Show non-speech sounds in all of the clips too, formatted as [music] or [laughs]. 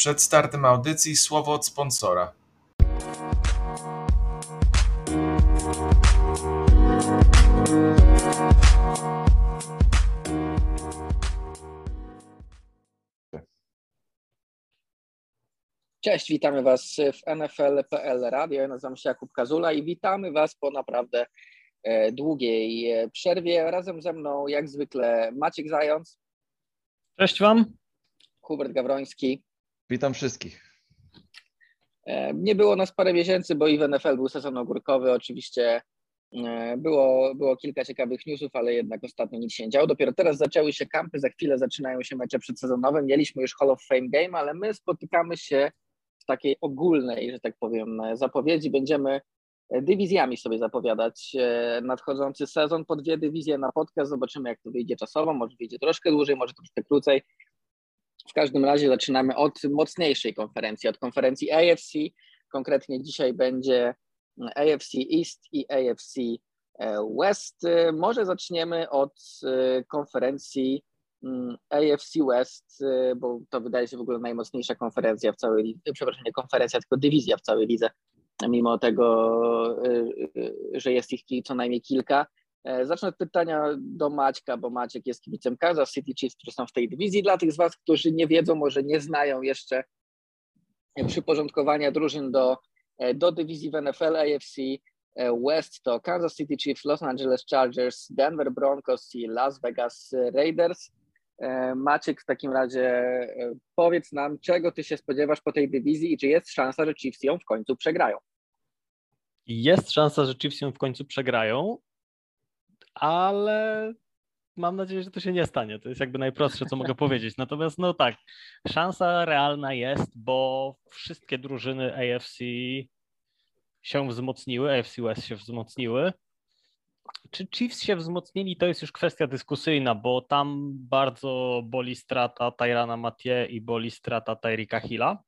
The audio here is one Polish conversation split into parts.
Przed startem audycji słowo od sponsora. Cześć, witamy Was w NFL.pl Radio. Ja nazywam się Jakub Kazula i witamy Was po naprawdę e, długiej e, przerwie. Razem ze mną, jak zwykle, Maciek Zając. Cześć Wam. Hubert Gawroński. Witam wszystkich. E, nie było nas parę miesięcy, bo i w NFL był sezon ogórkowy. Oczywiście było, było kilka ciekawych newsów, ale jednak ostatnio nic się nie działo. Dopiero teraz zaczęły się kampy, za chwilę zaczynają się mecze przedsezonowe. Mieliśmy już Hall of Fame Game, ale my spotykamy się w takiej ogólnej, że tak powiem, zapowiedzi. Będziemy dywizjami sobie zapowiadać e, nadchodzący sezon po dwie dywizje na podcast. Zobaczymy, jak to wyjdzie czasowo. Może wyjdzie troszkę dłużej, może troszkę krócej. W każdym razie zaczynamy od mocniejszej konferencji, od konferencji AFC. Konkretnie dzisiaj będzie AFC East i AFC e, West. Może zaczniemy od e, konferencji Mm, AFC West, bo to wydaje się w ogóle najmocniejsza konferencja w całej lidze, przepraszam, nie konferencja, tylko dywizja w całej lidze, mimo tego, że jest ich co najmniej kilka. E, zacznę od pytania do Maćka, bo Maciek jest kibicem Kansas City Chiefs, którzy są w tej dywizji. Dla tych z Was, którzy nie wiedzą, może nie znają jeszcze przyporządkowania drużyn do, e, do dywizji w NFL AFC, e, West to Kansas City Chiefs, Los Angeles Chargers, Denver Broncos i Las Vegas Raiders. Maciek, w takim razie powiedz nam, czego ty się spodziewasz po tej dywizji i czy jest szansa, że Chiefs ją w końcu przegrają? Jest szansa, że Chiefs ją w końcu przegrają, ale mam nadzieję, że to się nie stanie. To jest jakby najprostsze, co mogę [laughs] powiedzieć. Natomiast no tak, szansa realna jest, bo wszystkie drużyny AFC się wzmocniły, AFC West się wzmocniły. Czy Chiefs się wzmocnili, to jest już kwestia dyskusyjna, bo tam bardzo boli strata Tyrana Mathieu i boli strata Tyrika Hilla,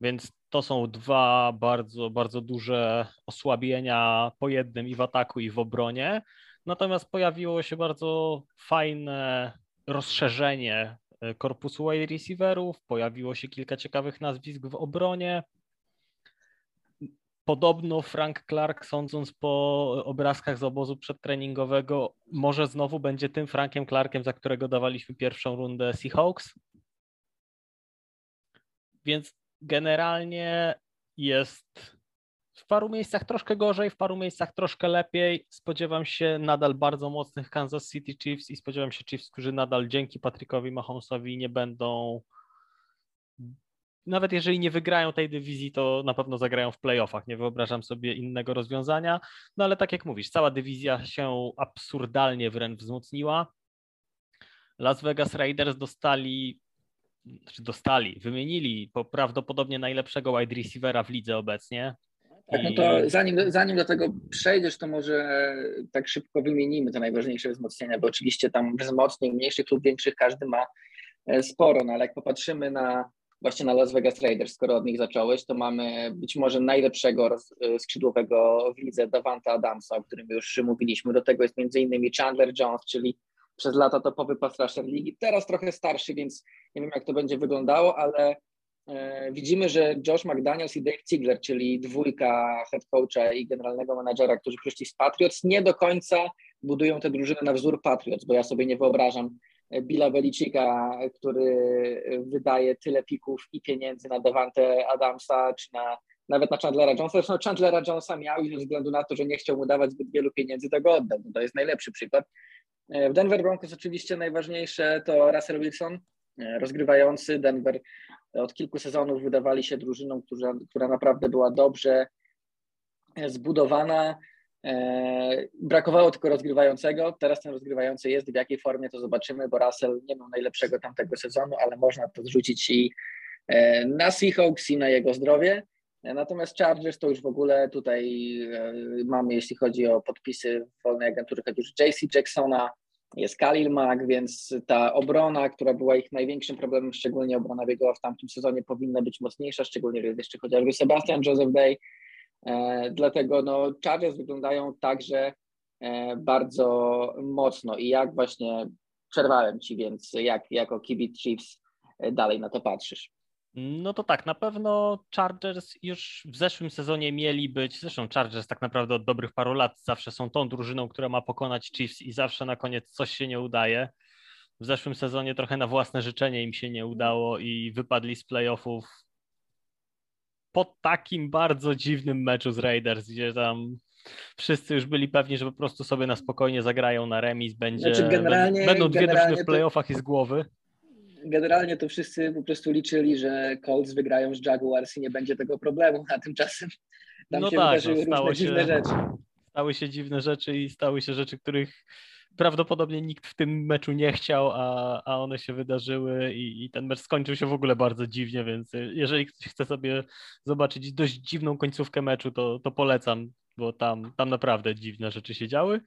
więc to są dwa bardzo, bardzo duże osłabienia po jednym i w ataku i w obronie. Natomiast pojawiło się bardzo fajne rozszerzenie e, korpusu wide receiverów, pojawiło się kilka ciekawych nazwisk w obronie. Podobno Frank Clark, sądząc po obrazkach z obozu przedtreningowego, może znowu będzie tym Frankiem Clarkiem, za którego dawaliśmy pierwszą rundę Seahawks. Więc generalnie jest w paru miejscach troszkę gorzej, w paru miejscach troszkę lepiej. Spodziewam się nadal bardzo mocnych Kansas City Chiefs i spodziewam się Chiefs, którzy nadal dzięki Patrickowi Mahomesowi nie będą nawet jeżeli nie wygrają tej dywizji, to na pewno zagrają w playoffach. Nie wyobrażam sobie innego rozwiązania. No ale tak jak mówisz, cała dywizja się absurdalnie wręcz wzmocniła. Las Vegas Raiders dostali, czy dostali, wymienili po prawdopodobnie najlepszego wide receivera w lidze obecnie. Tak, no to zanim, zanim do tego przejdziesz, to może tak szybko wymienimy te najważniejsze wzmocnienia, bo oczywiście tam wzmocnień mniejszych lub większych każdy ma e, sporo, no ale jak popatrzymy na właśnie na Las Vegas Raiders, skoro od nich zacząłeś, to mamy być może najlepszego y, skrzydłowego w lidze Davanta Adamsa, o którym już mówiliśmy. Do tego jest między innymi Chandler Jones, czyli przez lata topowy pass rusher ligi. Teraz trochę starszy, więc nie wiem jak to będzie wyglądało, ale e, widzimy, że Josh McDaniels i Dave Ziegler, czyli dwójka head coacha i generalnego menadżera, którzy przyszli z Patriots, nie do końca budują tę drużynę na wzór Patriots, bo ja sobie nie wyobrażam Billa Belicika, który wydaje tyle pików i pieniędzy na Devante Adamsa, czy na, nawet na Chandlera Jonesa. Zresztą Chandlera Jonesa miał i ze względu na to, że nie chciał mu dawać zbyt wielu pieniędzy, to go oddał. To jest najlepszy przykład. W Denver Broncos oczywiście najważniejsze to Russell Wilson, rozgrywający Denver. Od kilku sezonów wydawali się drużyną, która, która naprawdę była dobrze zbudowana, E, brakowało tylko rozgrywającego. Teraz ten rozgrywający jest. W jakiej formie to zobaczymy, bo Russell nie miał najlepszego tamtego sezonu, ale można to zrzucić i e, na Seahawks i na jego zdrowie. E, natomiast Chargers to już w ogóle tutaj mamy, jeśli chodzi o podpisy wolnej agentury, chodzi już JC Jacksona, jest Khalil Mack, więc ta obrona, która była ich największym problemem, szczególnie obrona biegowa w tamtym sezonie, powinna być mocniejsza, szczególnie jeszcze chociażby Sebastian Joseph Day, E, dlatego no, Chargers wyglądają także e, bardzo mocno i jak właśnie przerwałem Ci, więc jak jako kibic Chiefs e, dalej na to patrzysz? No to tak, na pewno Chargers już w zeszłym sezonie mieli być, zresztą Chargers tak naprawdę od dobrych paru lat zawsze są tą drużyną, która ma pokonać Chiefs i zawsze na koniec coś się nie udaje. W zeszłym sezonie trochę na własne życzenie im się nie udało i wypadli z playoffów po takim bardzo dziwnym meczu z Raiders, gdzie tam wszyscy już byli pewni, że po prostu sobie na spokojnie zagrają na remis, będzie, znaczy generalnie, będą dwie drużyny w playoffach i z głowy generalnie to wszyscy po prostu liczyli, że Colts wygrają z Jaguars i nie będzie tego problemu, a tymczasem tam no się tak, wydarzyły no, różne się, dziwne rzeczy. Stały się dziwne rzeczy i stały się rzeczy, których prawdopodobnie nikt w tym meczu nie chciał, a, a one się wydarzyły i, i ten mecz skończył się w ogóle bardzo dziwnie, więc jeżeli ktoś chce sobie zobaczyć dość dziwną końcówkę meczu, to, to polecam, bo tam, tam naprawdę dziwne rzeczy się działy.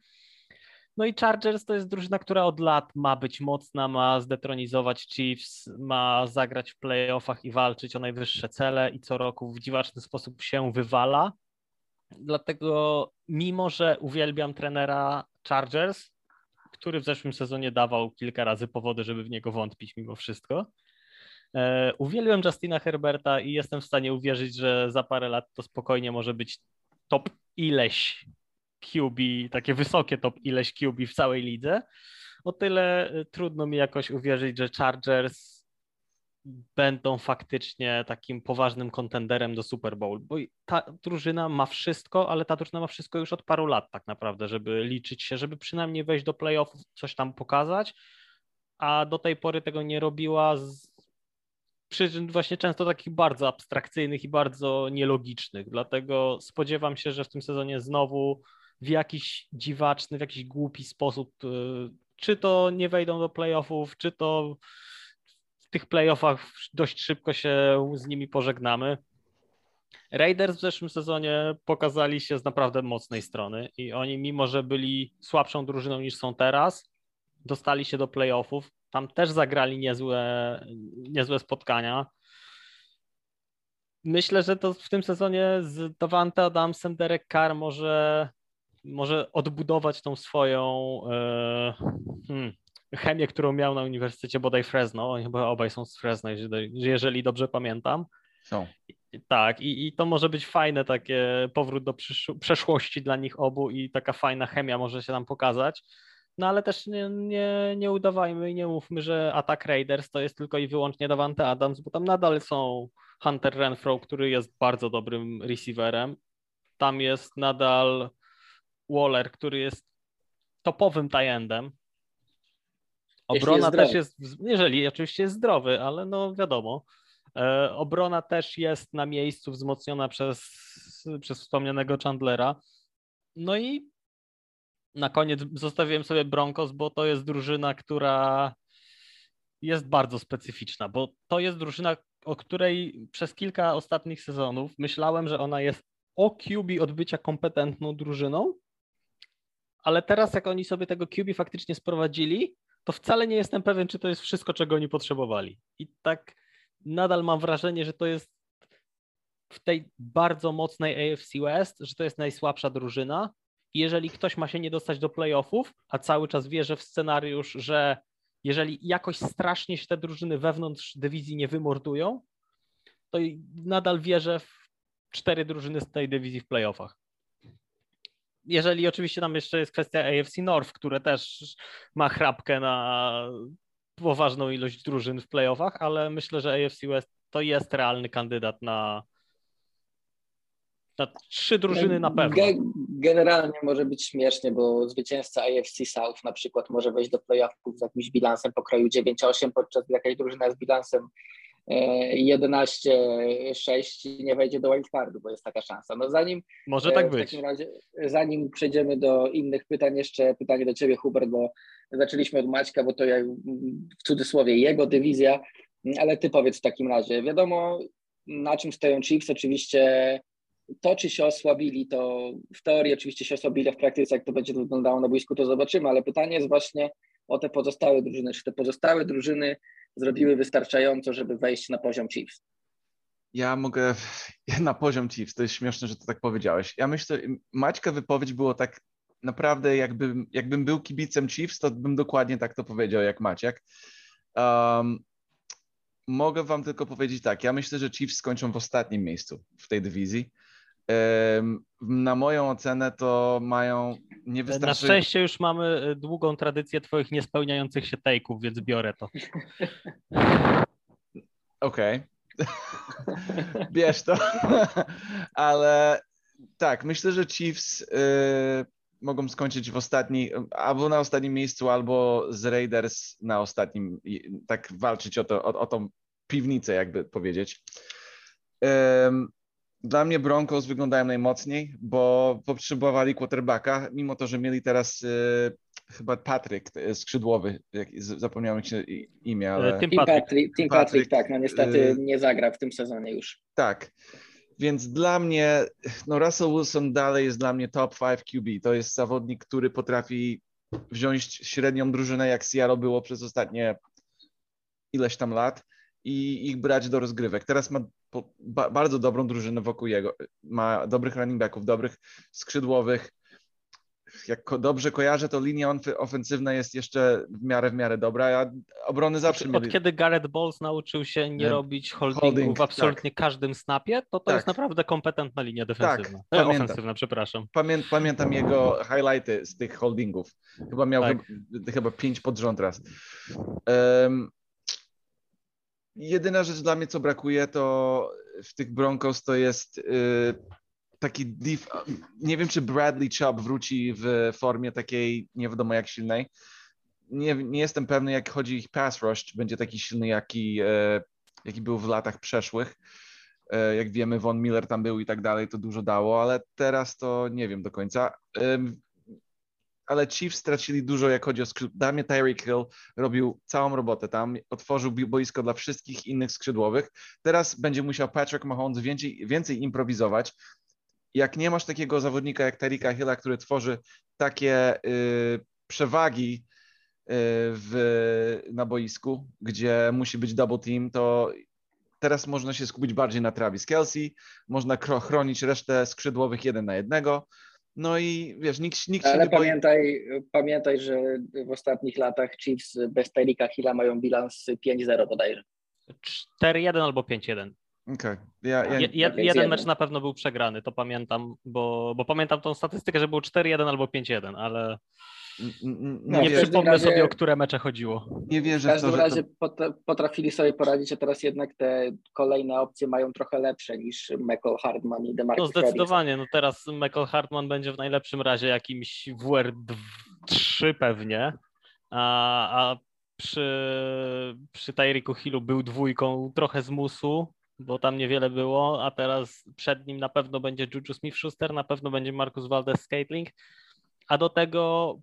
No i Chargers to jest drużyna, która od lat ma być mocna, ma zdetronizować Chiefs, ma zagrać w playoffach i walczyć o najwyższe cele i co roku w dziwaczny sposób się wywala. Dlatego, mimo że uwielbiam trenera Chargers, który w zeszłym sezonie dawał kilka razy powody, żeby w niego wątpić mimo wszystko, e, uwielbiam Justina Herberta i jestem w stanie uwierzyć, że za parę lat to spokojnie może być top ileś QB, takie wysokie top ileś QB w całej lidze, o tyle y, trudno mi jakoś uwierzyć, że Chargers będą faktycznie takim poważnym kontenderem do Super Bowl, bo ta drużyna ma wszystko, ale ta drużyna ma wszystko już od paru lat tak naprawdę, żeby liczyć się, żeby przynajmniej wejść do playoffów, coś tam pokazać, a do tej pory tego nie robiła z przyczyn właśnie często takich bardzo abstrakcyjnych i bardzo nielogicznych, dlatego spodziewam się, że w tym sezonie znowu w jakiś dziwaczny, w jakiś głupi sposób, y, czy to nie wejdą do playoffów, czy to w tych playoffach dość szybko się z nimi pożegnamy. Raiders w zeszłym sezonie pokazali się z naprawdę mocnej strony i oni, mimo że byli słabszą drużyną niż są teraz, dostali się do playoffów. Tam też zagrali niezłe, niezłe spotkania. Myślę, że to w tym sezonie z Davante Adamsem Derek Carr może może odbudować tą swoją e, hmm, chemię, którą miał na Uniwersytecie bodaj Fresno. Oni chyba obaj są z Fresno, jeżeli dobrze pamiętam. Są. Tak, i, i to może być fajne takie powrót do przeszłości dla nich obu i taka fajna chemia może się tam pokazać. No ale też nie, nie, nie udawajmy i nie mówmy, że atak Raiders to jest tylko i wyłącznie Davante Adams, bo tam nadal są Hunter Renfro, który jest bardzo dobrym receiverem. Tam jest nadal Waller, który jest topowym tajendem. Obrona jest też jest, jeżeli oczywiście jest zdrowy, ale no wiadomo. E, obrona też jest na miejscu wzmocniona przez, przez wspomnianego Chandlera. No i na koniec zostawiłem sobie Broncos, bo to jest drużyna, która jest bardzo specyficzna, bo to jest drużyna, o której przez kilka ostatnich sezonów myślałem, że ona jest o QB od bycia kompetentną drużyną, ale teraz jak oni sobie tego QB faktycznie sprowadzili, to wcale nie jestem pewien, czy to jest wszystko, czego oni potrzebowali. I tak nadal mam wrażenie, że to jest w tej bardzo mocnej AFC West, że to jest najsłabsza drużyna. I jeżeli ktoś ma się nie dostać do playoffów, a cały czas wierzę w scenariusz, że jeżeli jakoś strasznie się te drużyny wewnątrz dywizji nie wymordują, to nadal wierzę w cztery drużyny z tej dywizji w playoffach jeżeli oczywiście tam jeszcze jest kwestia AFC North, które też ma chrapkę na poważną ilość drużyn w playoffach, ale myślę, że AFC West to jest realny kandydat na, na trzy drużyny na pewno. Generalnie może być śmiesznie, bo zwycięzca AFC South na przykład może wejść do playoffów z jakimś bilansem pokroju 9-8, podczas gdy jakaś drużyna z bilansem 11-6 nie wejdzie do wildcardu, bo jest taka szansa. No zanim, Może tak e, w być. takim razie, zanim przejdziemy do innych pytań, jeszcze pytanie do Ciebie, Hubert, bo zaczęliśmy od Maćka, bo to ja, w cudzysłowie jego dywizja, ale Ty powiedz w takim razie. Wiadomo, na czym stoją Chiefs, oczywiście to, czy się osłabili, to w teorii oczywiście się osłabili, a w praktyce jak to będzie wyglądało na boisku, to zobaczymy, ale pytanie jest właśnie o te pozostałe drużyny. Czy te pozostałe drużyny zrobiły wystarczająco, żeby wejść na poziom Chiefs? Ja mogę [laughs] na poziom Chiefs. To jest śmieszne, że to tak powiedziałeś. Ja myślę, Maćka wypowiedź było tak naprawdę, jakbym, jakbym był kibicem Chiefs, to bym dokładnie tak to powiedział jak Maciek. Um, mogę wam tylko powiedzieć tak, ja myślę, że Chiefs skończą w ostatnim miejscu w tej dywizji. Na moją ocenę to mają niewystarczająco... Na szczęście już mamy e, długą tradycję twoich niespełniających się take'ów, więc biorę to. [laughs] Okej. Okay. [laughs] Bierz to. [laughs] Ale tak, myślę, że Chiefs y, mogą skończyć w ostatni, albo na ostatnim miejscu, albo z Raiders na ostatnim, tak walczyć o, to, o, o tą piwnicę, jakby powiedzieć. Dla mnie Broncos wyglądają najmocniej, bo potrzebowali quarterbacka, mimo to, że mieli teraz y, chyba Patryk skrzydłowy, zapomniałem się imię, ale... Tim Patrick, Tim Patrick, tak, no niestety y, nie zagra w tym sezonie już. Tak, więc dla mnie, no Russell Wilson dalej jest dla mnie top 5 QB. To jest zawodnik, który potrafi wziąć średnią drużynę, jak Seattle było przez ostatnie ileś tam lat i ich brać do rozgrywek. Teraz ma bardzo dobrą drużynę wokół jego. Ma dobrych running backów, dobrych skrzydłowych, jak dobrze kojarzę, to linia ofensywna jest jeszcze w miarę, w miarę dobra. Ja obrony zawsze Od, mieli... Od kiedy Gareth Bowles nauczył się nie, robić holdingu holding, w absolutnie tak. każdym snapie, to to tak. jest naprawdę kompetentna linia defensywna. Tak, e, ofensywna, przepraszam. Pamię, pamiętam jego highlighty z tych holdingów. Chyba miał tak. chyba, chyba pięć pod rząd raz. Um, jedyna rzecz dla mnie, co brakuje, to w tych Broncos to jest... Yy, taki div, nie wiem czy Bradley Chubb wróci w formie takiej nie wiadomo jak silnej. Nie, nie jestem pewny jak chodzi ich pass rush, czy będzie taki silny jaki, e, jaki był w latach przeszłych. E, jak wiemy Von Miller tam był i tak dalej, to dużo dało, ale teraz to nie wiem do końca. Ale Chiefs stracili dużo, jak chodzi o mnie Tyreek Hill robił całą robotę tam, otworzył boisko dla wszystkich innych skrzydłowych. Teraz będzie musiał Patrick Mahomes więcej, więcej improwizować, jak nie masz takiego zawodnika jak Tarika Hilla, który tworzy takie y, przewagi y, w, na boisku, gdzie musi być double team, to teraz można się skupić bardziej na Travis Kelsey, można chronić resztę skrzydłowych jeden na jednego. No i wiesz, nikt, nikt Ale się nie pamiętaj, boi... pamiętaj, że w ostatnich latach Chiefs bez Tarika Hilla mają bilans 5-0 bodajże. 4-1 albo 5-1. Okay. Ja, ja... Je, jeden mecz na pewno był przegrany, to pamiętam, bo, bo pamiętam tą statystykę, że był 4-1 albo 5-1, ale no, nie przypomnę razie, sobie, o które mecze chodziło. Nie wierzę w każdym w to, razie to... potrafili sobie poradzić, a teraz jednak te kolejne opcje mają trochę lepsze niż Michael Hartman i DeMarcus No zdecydowanie, no teraz Michael Hartman będzie w najlepszym razie jakimś WR3 pewnie, a, a przy, przy Tyreeku Hillu był dwójką trochę z musu, bo tam niewiele było, a teraz przed nim na pewno będzie Juju Smith-Schuster, na pewno będzie Marcus Valdez-Scatling, a do tego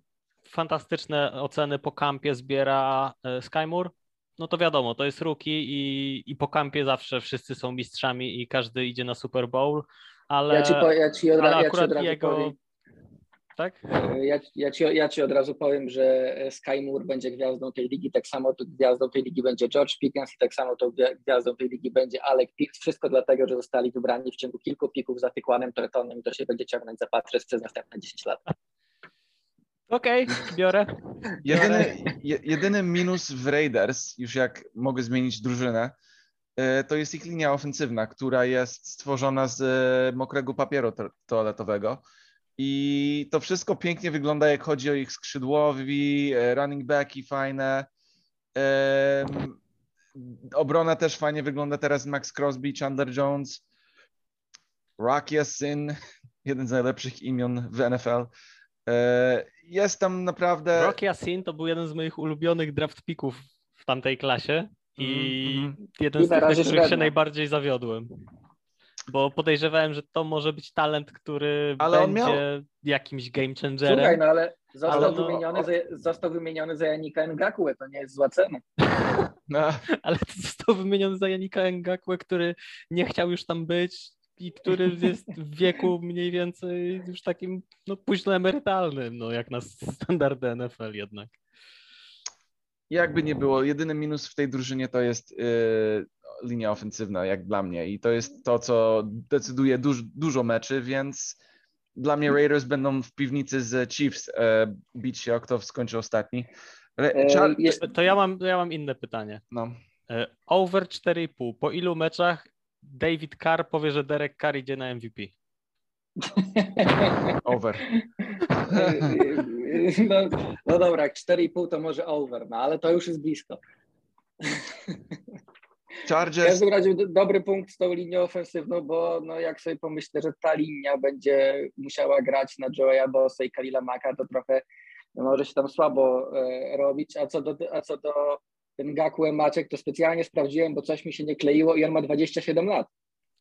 fantastyczne oceny po kampie zbiera e, Skymur, no to wiadomo, to jest rookie i, i po kampie zawsze wszyscy są mistrzami i każdy idzie na Super Bowl, ale, ja ci, po, ja ci od, ale ja akurat ci jego... Powiem tak? E, ja, ja, ci, ja ci od razu powiem, że Sky Moore będzie gwiazdą tej ligi, tak samo to gwiazdą tej ligi będzie George Pickens i tak samo to gwiazdą tej ligi będzie Alec Pierce. Wszystko dlatego, że zostali wybrani w ciągu kilku pików za Tykłanem Tretonem i to się będzie ciągnąć za Patres przez następne 10 lat. Okej, okay, biorę. Jedyny, jedyny minus w Raiders, już jak mogę zmienić drużynę, e, to jest ich linia ofensywna, która jest stworzona z e, mokrego papieru toaletowego i to wszystko pięknie wygląda, jak chodzi o ich skrzydłowi, e, running backi fajne. Obrona też fajnie wygląda teraz Max Crosby, Chandler Jones, Rocky Syn, [laughs] jeden z najlepszych imion w NFL. E, jest tam naprawdę. Rocky Sin to był jeden z moich ulubionych draft picków w tamtej klasie i mm -hmm. jeden z tych, na których się najbardziej zawiodłem bo podejrzewałem, że to może być talent, który ale będzie miał... jakimś game changerem. Słuchaj, no ale został, ale no... wymieniony, za, został wymieniony za Janika Ngakue, to nie jest zła cena. [laughs] No. Ale został wymieniony za Janika Ngakue, który nie chciał już tam być i który jest w wieku mniej więcej już takim no, późno emerytalnym, no jak na standardy NFL jednak. Jakby nie było, jedyny minus w tej drużynie to jest yy, linia ofensywna, jak dla mnie. I to jest to, co decyduje duż, dużo meczy, więc dla mnie Raiders będą w piwnicy z Chiefs e, bić się, kto skończy ostatni. Re, e, to, ja mam, ja mam inne pytanie. No. E, over 4,5. Po ilu meczach David Carr powie, że Derek Carr idzie na MVP? [laughs] Over. [laughs] No, no dobra, jak 4,5 to może over, no ale to już jest blisko. [laughs] W Chargers, każdym razie dobry punkt z tą linią ofensywną, bo no jak sobie pomyślę, że ta linia będzie musiała grać na Joeya Bossa i Kalila Maka, to trochę może się tam słabo e, robić. A co do, a co do Ngakue Maczek, to specjalnie sprawdziłem, bo coś mi się nie kleiło i on ma 27 lat.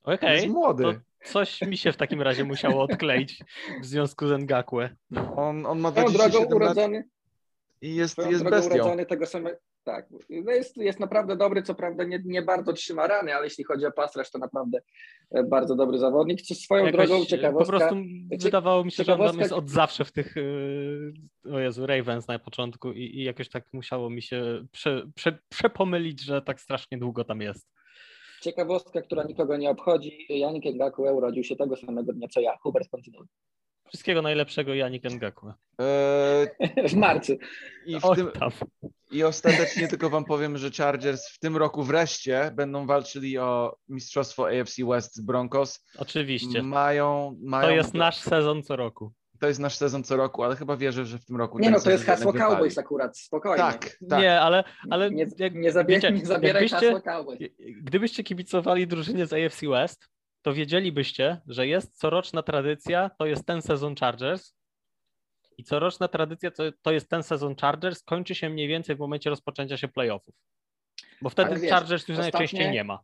Okej, jest młody. to coś mi się w takim razie musiało odkleić w związku z Ngakue. On, on ma Swoją drogą 27 lat urodzony, i jest, jest drogą bestią. urodzony tego samego. Tak, no jest, jest naprawdę dobry, co prawda nie, nie bardzo trzyma rany, ale jeśli chodzi o pass rush, to naprawdę e, bardzo dobry zawodnik. Co swoją Jakoś, drogą e, ciekawostka. Po prostu wydawało mi się, że on jest od zawsze w tych, e, o Jezu, Ravens na początku i, i jakoś tak musiało mi się prze, prze, przepomylić, że tak strasznie długo tam jest. Ciekawostka, która nikogo nie obchodzi. Janik Ngakue urodził się tego samego dnia co ja. Hubert kontynuuj. Wszystkiego najlepszego Janik Ngakue. Eee, [laughs] W marcu. i, w tym. I ostatecznie tylko wam powiem, że Chargers w tym roku wreszcie będą walczyli o mistrzostwo AFC West z Broncos. Oczywiście. Mają, mają To jest nasz sezon co roku. to jest nasz sezon co roku, ale chyba wierzę, że w tym roku Nie no, to jest hasło wypali. Cowboys akurat, spokojnie. Tak, tak. Nie, ale, ale nie, jak, nie, zabie, wiecie, nie zabieraj hasła Cowboys. gdybyście kibicowali drużynie z AFC West, to wiedzielibyście, że jest coroczna tradycja, to jest ten sezon Chargers. I coroczna tradycja to, to jest ten sezon Chargers, kończy się mniej więcej w momencie rozpoczęcia się playoffów. Bo wtedy wiesz, Chargers już najczęściej nie ma.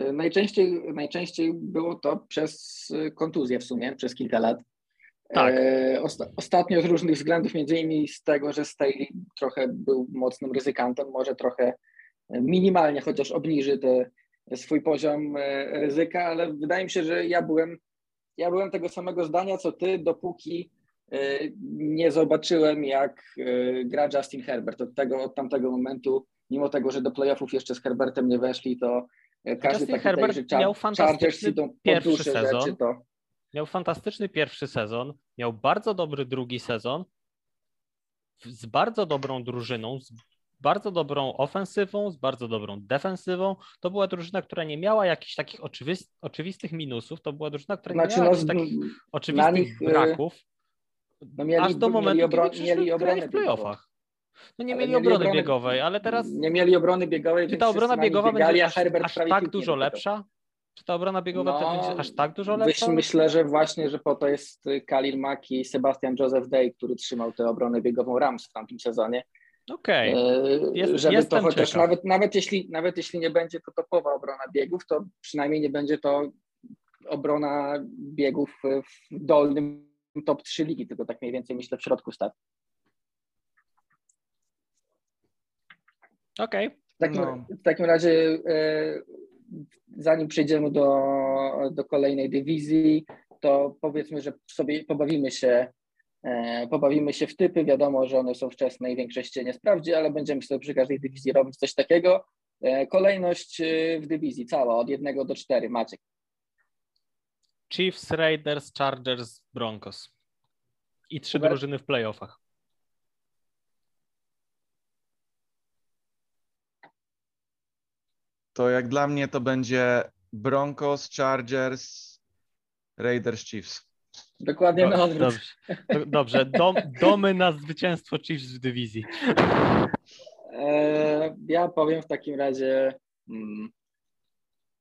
Y, Najczęściej, najczęściej było to przez y, kontuzję w sumie, przez kilka lat. Tak. E, osta- ostatnio z różnych względów, między innymi z tego, że Staley trochę był mocnym ryzykantem, może trochę minimalnie chociaż obniży te, swój poziom e, ryzyka, ale wydaje mi się, że ja byłem, ja byłem tego samego zdania co ty, dopóki e, nie zobaczyłem, jak e, gra Justin Herbert. Od, tego, od tamtego momentu, mimo tego, że do playoffów jeszcze z Herbertem nie weszli, to każdy Justin taki Herbert tej, że miał fantastyczny pierwszy sezon. rzeczy, to Miał fantastyczny pierwszy sezon, miał bardzo dobry drugi sezon z bardzo dobrą drużyną, z bardzo dobrą ofensywą, z bardzo dobrą defensywą. To była drużyna, która nie miała jakichś takich oczywist- oczywistych minusów, to była drużyna, która nie znaczy miała no, takich oczywistych nich, e, braków, no mieli, aż do mieli, momentu, obro, kiedy mieli obronę w playoffach. No nie mieli mieli obrony obronę- biegowej, ale teraz Nie mieli obrony biegowej, czy ta obrona biegowa biegali, będzie aż, aż tak nie dużo lepsza? Czy ta obrona biegowa No, to będzie aż tak dużo lepsza? myślę, że właśnie, że po to jest y, Khalil Mack i Sebastian Joseph Day, który trzymał tę obronę biegową Rams w tamtym sezonie. Okej. E, Jest- żeby to chociaż ciekaw. nawet, nawet, jeśli, nawet jeśli nie będzie to topowa obrona biegów, to przynajmniej nie będzie to obrona biegów w dolnym top 3 ligi, tylko tak mniej więcej myślę w środku stawki. Okej. W takim, No. w takim razie, e, zanim przejdziemy do, do kolejnej dywizji, to powiedzmy, że sobie pobawimy się, pobawimy się w typy. Wiadomo, że one są wczesne i większość się nie sprawdzi, ale będziemy sobie przy każdej dywizji robić coś takiego. E, Kolejność e, w dywizji cała od 1 do 4. Maciek. Chiefs, Raiders, Chargers, Broncos. I trzy Hubert? drużyny w playoffach. To jak dla mnie to będzie Broncos, Chargers, Raiders, Chiefs. Dokładnie na odwrót. Dobrze, Do- dobrze. Dom, domy na zwycięstwo Chiefs w dywizji. E, Ja powiem w takim razie mm,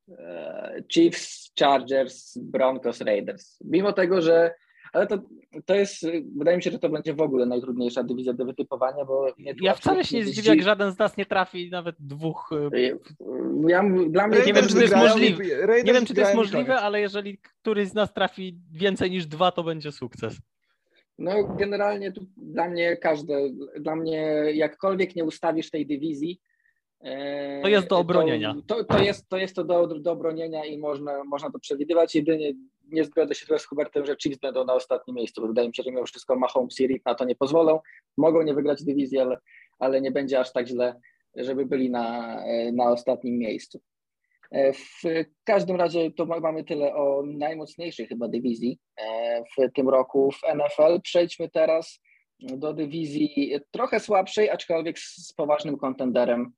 e, Chiefs, Chargers, Broncos, Raiders. Mimo tego, że ale to, to jest, wydaje mi się, że to będzie w ogóle najtrudniejsza dywizja do wytypowania, bo Ja wcale się nie zdziwi- zdziwię, jak żaden z nas nie trafi nawet dwóch. y, Ja, dla mnie Nie wiem, czy to jest możliwe. Raiders Nie wiem, czy to jest możliwe, ale jeżeli któryś z nas trafi więcej niż dwa, to będzie sukces. No generalnie tu dla mnie każde, dla mnie jakkolwiek nie ustawisz tej dywizji, e, To jest do obronienia. To, to, to, jest, to jest to do, do obronienia i można, można to przewidywać. Jedynie nie zgodzę się teraz z Hubertem, że Chiefs będą na ostatnim miejscu, bo wydaje mi się, że mimo wszystko Mahomes i Reed na to nie pozwolą. Mogą nie wygrać dywizji, ale, ale nie będzie aż tak źle, żeby byli na, na ostatnim miejscu. E, W każdym razie to ma- mamy tyle o najmocniejszej chyba dywizji e, w tym roku w NFL. Przejdźmy teraz do dywizji trochę słabszej, aczkolwiek z poważnym kontenderem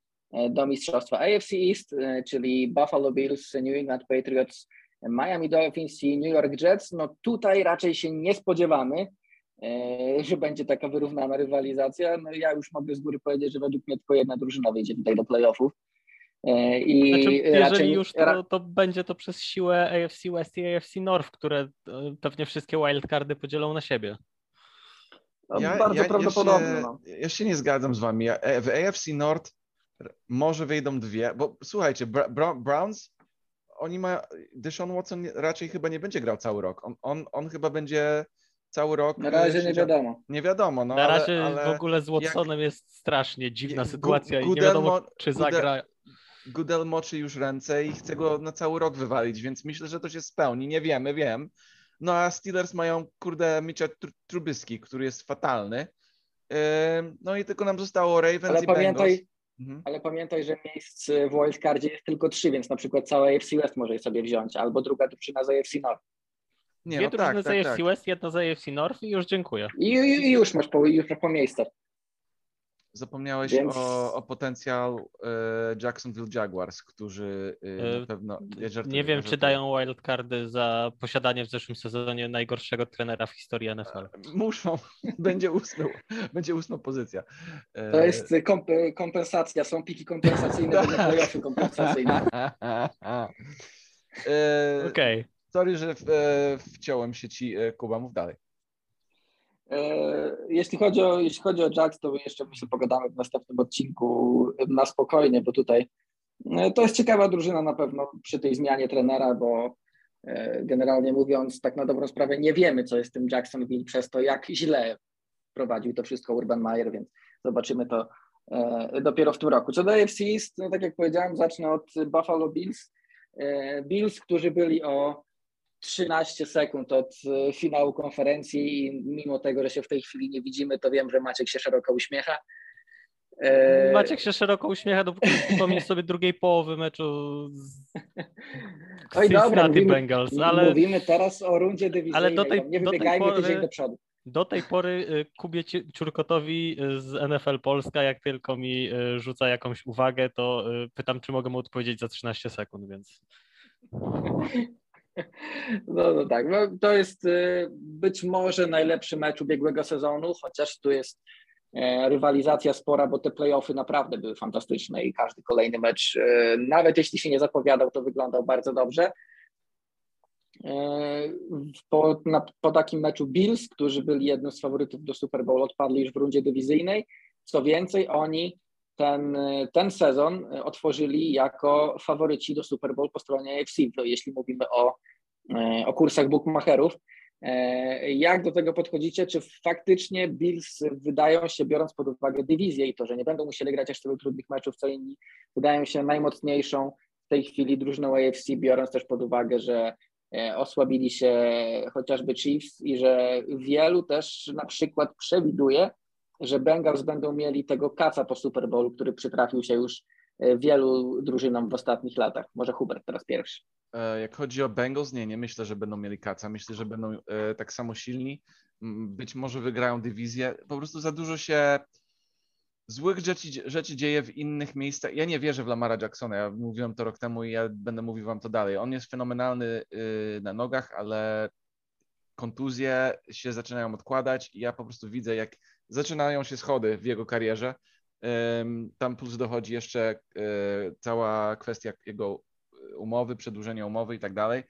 do mistrzostwa AFC East, czyli Buffalo Bills, New England Patriots, Miami Dolphins i New York Jets. No tutaj raczej się nie spodziewamy, że będzie taka wyrównana rywalizacja. No ja już mogę z góry powiedzieć, że według mnie tylko jedna drużyna wyjdzie tutaj do playoffów. I znaczy, jeżeli raczej... już, to, to będzie to przez siłę AFC West i AFC North, które pewnie wszystkie wildcardy podzielą na siebie. No, ja, bardzo ja, prawdopodobne. Ja się, no. ja się nie zgadzam z wami. W AFC North może wyjdą dwie, bo słuchajcie, Browns, oni mają, Deshaun Watson raczej chyba nie będzie grał cały rok. On, on, on chyba będzie cały rok. Na razie nie wiadomo. Nie wiadomo. No, Na razie ale, ale w ogóle z Watsonem jak, jest strasznie dziwna sytuacja i nie wiadomo, czy zagra. Goodell moczy już ręce i chce go na cały rok wywalić, więc myślę, że to się spełni. Nie wiemy, wiem. No a Steelers mają, kurde, Mitcha Trubyski, który jest fatalny. No i tylko nam zostało Ravens ale i pamiętaj, Bengals. Mhm. Ale pamiętaj, że miejsc w wildcardzie jest tylko trzy, więc na przykład cała AFC West może je sobie wziąć, albo druga drużyna z AFC North. Nie, Dwie no drużyny tak, z AFC tak, West, jedna z AFC North i już dziękuję. I, i, i już masz po, już masz po miejscach. Zapomniałeś Więc... o, o potencjał e, Jacksonville Jaguars, którzy e, na e, pewno. Ja nie wiem, czy dają wildcardy za posiadanie w zeszłym sezonie najgorszego trenera w historii NFL. Muszą. [laughs] Będzie ósma, będzie ósma pozycja. To jest komp kompensacja, są piki kompensacyjne, [laughs] playoffy kompensacyjne. Okej. Okay. Sorry, że w, wciąłem się ci, Kuba, mów dalej. E, jeśli chodzi o, jeśli chodzi o Jax, to jeszcze myślę pogadamy w następnym odcinku na spokojnie, bo tutaj e, to jest ciekawa drużyna na pewno przy tej zmianie trenera, bo e, generalnie mówiąc, tak na dobrą sprawę nie wiemy, co jest tym Jacksonville przez to, jak źle prowadził to wszystko Urban Meyer, więc zobaczymy to dopiero w tym roku. Co do AFC East, no tak jak powiedziałem, zacznę od Buffalo Bills. Bills, którzy byli o 13 sekund od e, finału konferencji i mimo tego, że się w tej chwili nie widzimy, to wiem, że Maciek się szeroko uśmiecha. E, Maciek się szeroko uśmiecha, dopóki przypomnisz sobie drugiej połowy meczu z [laughs] Oj, dobra, mówimy, Bengals, ale... mówimy teraz o rundzie dywizyjnej, ale do tej, nie wybiegajmy do tej pory, do przodu. Do tej pory e, Kubie Ciurkotowi z NFL Polska, jak tylko mi rzuca jakąś uwagę, to pytam, czy mogę mu odpowiedzieć za 13 sekund, więc... [laughs] No, no tak, no, to jest y, być może najlepszy mecz ubiegłego sezonu, chociaż tu jest e, rywalizacja spora, bo te playoffy naprawdę były fantastyczne i każdy kolejny mecz, e, nawet jeśli się nie zapowiadał, to wyglądał bardzo dobrze. E, po, na, po takim meczu Bills, którzy byli jednym z faworytów do Super Bowl, odpadli już w rundzie dywizyjnej. Co więcej, oni ten, ten sezon otworzyli jako faworyci do Super Bowl po stronie AFC, jeśli mówimy o, o kursach bookmacherów. Jak do tego podchodzicie? Czy faktycznie Bills wydają się, biorąc pod uwagę dywizję i to, że nie będą musieli grać aż tylu trudnych meczów co inni, wydają się najmocniejszą w tej chwili drużyną AFC, biorąc też pod uwagę, że e, osłabili się chociażby Chiefs i że wielu też na przykład przewiduje, że Bengals będą mieli tego kaca po Super Bowlu, który przytrafił się już e, wielu drużynom w ostatnich latach. Może Hubert teraz pierwszy. E, jak chodzi o Bengals, nie, nie myślę, że będą mieli kaca. Myślę, że będą e, tak samo silni. Być może wygrają dywizję. Po prostu za dużo się złych rzeczy, rzeczy dzieje w innych miejscach. Ja nie wierzę w Lamara Jacksona. Ja mówiłem to rok temu i ja będę mówił wam to dalej. On jest fenomenalny na nogach, ale kontuzje się zaczynają odkładać i ja po prostu widzę, jak zaczynają się schody w jego karierze. Tam plus dochodzi jeszcze e, cała kwestia jego umowy, przedłużenia umowy i tak dalej.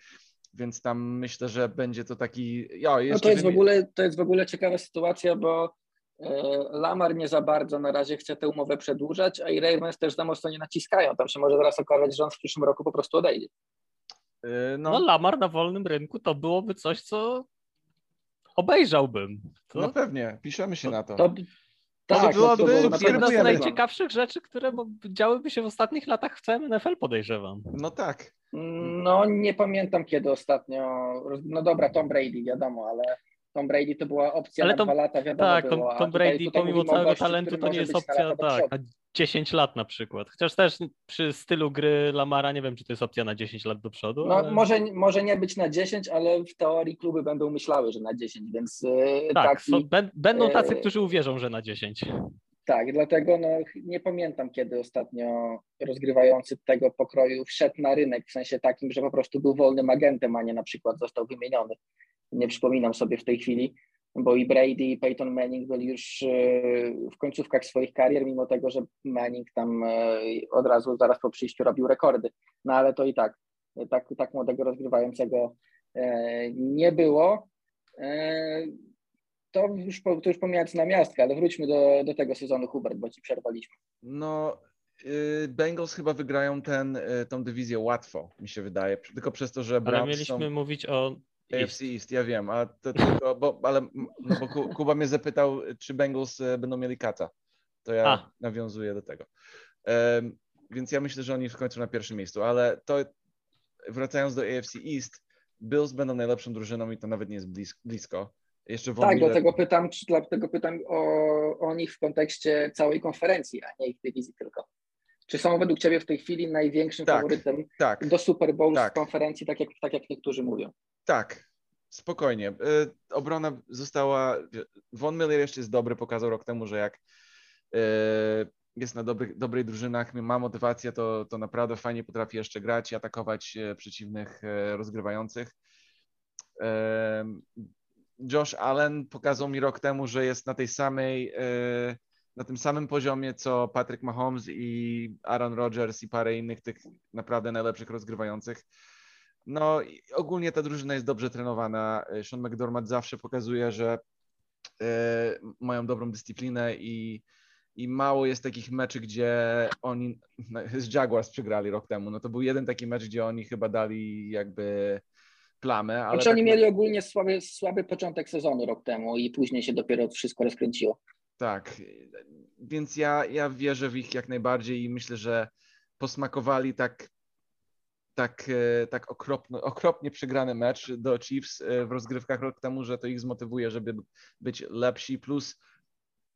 Więc tam myślę, że będzie to taki. Ja, no to, jest w ogóle, to jest w ogóle ciekawa sytuacja, bo e, Lamar nie za bardzo na razie chce tę umowę przedłużać, a i Ravens też za mocno nie naciskają. Tam się może zaraz okazać, że on w przyszłym roku po prostu odejdzie. E, no. no Lamar na wolnym rynku to byłoby coś, co obejrzałbym. To... No pewnie, piszemy się na to. to... Tak, to byłaby to jedna z najciekawszych rzeczy, które działyby się w ostatnich latach w całym NFL, podejrzewam. No tak. No nie pamiętam kiedy ostatnio. No dobra, Tom Brady, wiadomo, ale Tom Brady to była opcja ale na dwa lata, wiadomo Tak, było, Tom, Tom Brady tutaj, tutaj pomimo całego gości, talentu to nie jest opcja tak, 10 lat na przykład. Chociaż też przy stylu gry Lamara nie wiem, czy to jest opcja na 10 lat do przodu. No ale... może, może nie być na 10, ale w teorii kluby będą myślały, że na 10, więc e, tak, taki, są, będą tacy, e, którzy uwierzą, że na 10. Tak, dlatego no, nie pamiętam, kiedy ostatnio rozgrywający tego pokroju wszedł na rynek, w sensie takim, że po prostu był wolnym agentem, a nie na przykład został wymieniony. Nie przypominam sobie w tej chwili, bo i Brady, i Peyton Manning byli już e, w końcówkach swoich karier, mimo tego, że Manning tam e, od razu, zaraz po przyjściu robił rekordy. No ale to i tak, tak, tak młodego rozgrywającego e, nie było to już, to już pomijając na miastkę, ale wróćmy do, do tego sezonu Hubert, bo ci przerwaliśmy. No, y, Bengals chyba wygrają ten, y, tą dywizję łatwo, mi się wydaje, tylko przez to, że Browns Ale mieliśmy są... mówić o AFC East, ja wiem, a to tylko, bo, ale, no bo Kuba mnie zapytał, czy Bengals y, będą mieli kata. To ja a. nawiązuję do tego. Um, więc ja myślę, że oni w końcu na pierwszym miejscu, ale to wracając do AFC East, Bills będą najlepszą drużyną i to nawet nie jest blisko. Jeszcze tak, Miller... dlatego pytam, dlatego pytam o, o nich w kontekście całej konferencji, a nie ich dywizji tylko. Czy są według Ciebie w tej chwili największym tak, faworytem tak, do Super Bowl tak. w konferencji, tak jak, tak jak niektórzy mówią? Tak, spokojnie. Y, obrona została. Von Miller jeszcze jest dobry, pokazał rok temu, że jak y, jest na dobrych, dobrej drużynach, ma motywację, to, to naprawdę fajnie potrafi jeszcze grać i atakować y, przeciwnych rozgrywających. Josh Allen pokazał mi rok temu, że jest na tej samej, na tym samym poziomie co Patrick Mahomes i Aaron Rodgers i parę innych tych naprawdę najlepszych rozgrywających. No ogólnie ta drużyna jest dobrze trenowana. Sean McDormand zawsze pokazuje, że e, mają dobrą dyscyplinę i, i mało jest takich meczy, gdzie oni [laughs] z Jaguars przegrali rok temu. No to był jeden taki mecz, gdzie oni chyba dali jakby plamę. Ale znaczy oni tak... mieli ogólnie słaby, słaby początek sezonu rok temu i później się dopiero wszystko rozkręciło. Tak, więc ja, ja wierzę w ich jak najbardziej i myślę, że posmakowali tak, tak, e, tak okropno, okropnie przegrany mecz do Chiefs e, w rozgrywkach rok temu, że to ich zmotywuje, żeby być lepsi, plus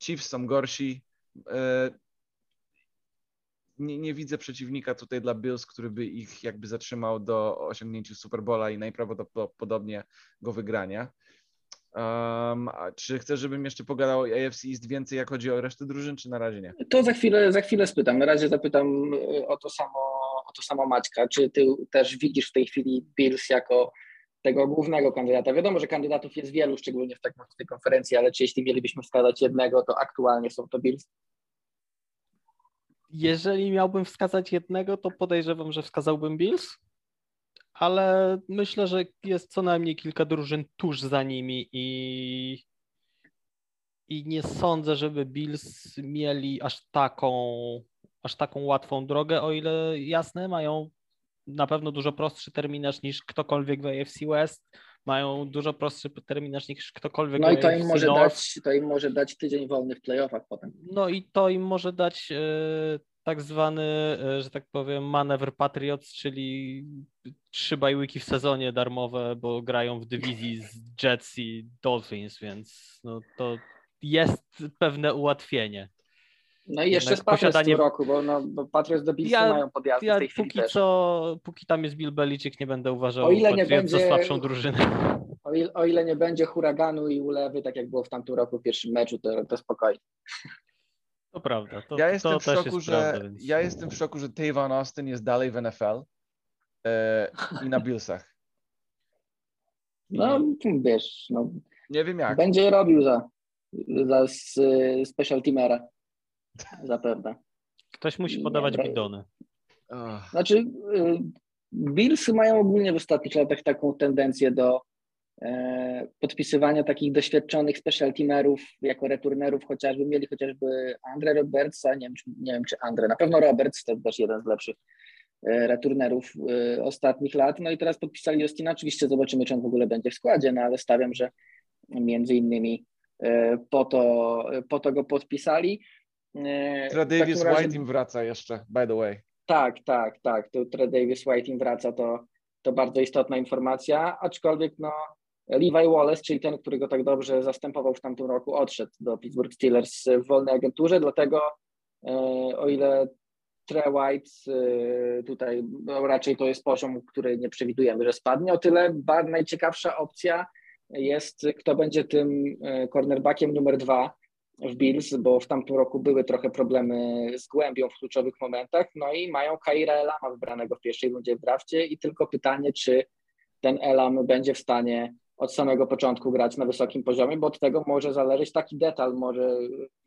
Chiefs są gorsi. E, nie, nie, widzę przeciwnika tutaj dla Bills, który by ich jakby zatrzymał do osiągnięcia Superbola i najprawdopodobniej go wygrania. Um, czy chcesz, żebym jeszcze pogadał o AFC East więcej, jak chodzi o resztę drużyn, czy na razie nie? To za chwilę, za chwilę spytam. Na razie zapytam e, o to samo, o to samo Maćka. Czy ty też widzisz w tej chwili Bills jako tego głównego kandydata? Wiadomo, że kandydatów jest wielu, szczególnie w, tak, w tej konferencji, ale czy jeśli mielibyśmy wskazać jednego, to aktualnie są to Bills? Jeżeli miałbym wskazać jednego, to podejrzewam, że wskazałbym Bills, ale myślę, że jest co najmniej kilka drużyn tuż za nimi i, i nie sądzę, żeby Bills mieli aż taką, aż taką łatwą drogę, o ile jasne, mają na pewno dużo prostszy terminarz niż ktokolwiek w AFC West mają dużo prostszy terminarz niż ktokolwiek. No i to im, może dać, to im może dać tydzień wolny w playoffach potem. No i to im może dać e, tak zwany, e, że tak powiem, manewr Patriots, czyli trzy bajłyki w sezonie darmowe, bo grają w dywizji z Jets i Dolphins, więc no to jest pewne ułatwienie. No i jeszcze z posiadanie... w roku, bo, no, bo Patriots do Billsy ja, mają podjazdy ja w tej chwili póki co, póki tam jest Bill Belichick, nie będę uważał o ile nie będzie, za słabszą drużynę. O ile, o ile nie będzie huraganu i ulewy, tak jak było w tamtym roku w pierwszym meczu, to, to spokojnie. To prawda. To, ja jestem to w szoku, że prawda, więc... ja jestem w szoku, że Tavon Austin jest dalej w NFL e, i na Billsach. [laughs] No, wiesz, no, nie wiem jak. Będzie robił za, za special teamera. Zapewne. Ktoś musi podawać nie, bidony. Znaczy, y, Billsy mają ogólnie w ostatnich latach taką tendencję do e, podpisywania takich doświadczonych special teamerów jako returnerów, chociażby mieli chociażby Andre Robertsa, nie wiem, czy, nie wiem czy Andre, na pewno Roberts to też jeden z lepszych e, returnerów e, ostatnich lat. No i teraz podpisali Justina, oczywiście zobaczymy, czy on w ogóle będzie w składzie, no ale stawiam, że między innymi po to, po to go podpisali. Davis White im wraca jeszcze, by the way. Tak, tak, tak. Tu Davis White im wraca, to, to bardzo istotna informacja, aczkolwiek no, Levi Wallace, czyli ten, który go tak dobrze zastępował w tamtym roku, odszedł do Pittsburgh Steelers w wolnej agenturze, dlatego e, o ile Trey White e, tutaj no, raczej to jest poziom, który nie przewidujemy, że spadnie, o tyle najciekawsza opcja jest, kto będzie tym e, cornerbackiem numer dwa w Bills, bo w tamtym roku były trochę problemy z głębią w kluczowych momentach, no i mają Kaira Elama wybranego w pierwszej rundzie w drafcie i tylko pytanie, czy ten Elam będzie w stanie od samego początku grać na wysokim poziomie, bo od tego może zależeć taki detal, może,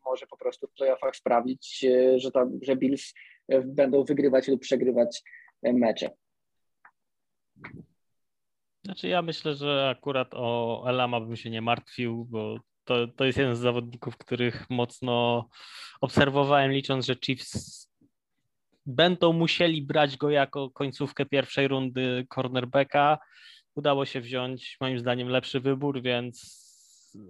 może po prostu w playoffach sprawić, że, to, że Bills będą wygrywać lub przegrywać mecze. Znaczy ja myślę, że akurat o Elama bym się nie martwił, bo to, to jest jeden z zawodników, których mocno obserwowałem, licząc, że Chiefs będą musieli brać go jako końcówkę pierwszej rundy cornerbacka. Udało się wziąć moim zdaniem lepszy wybór, więc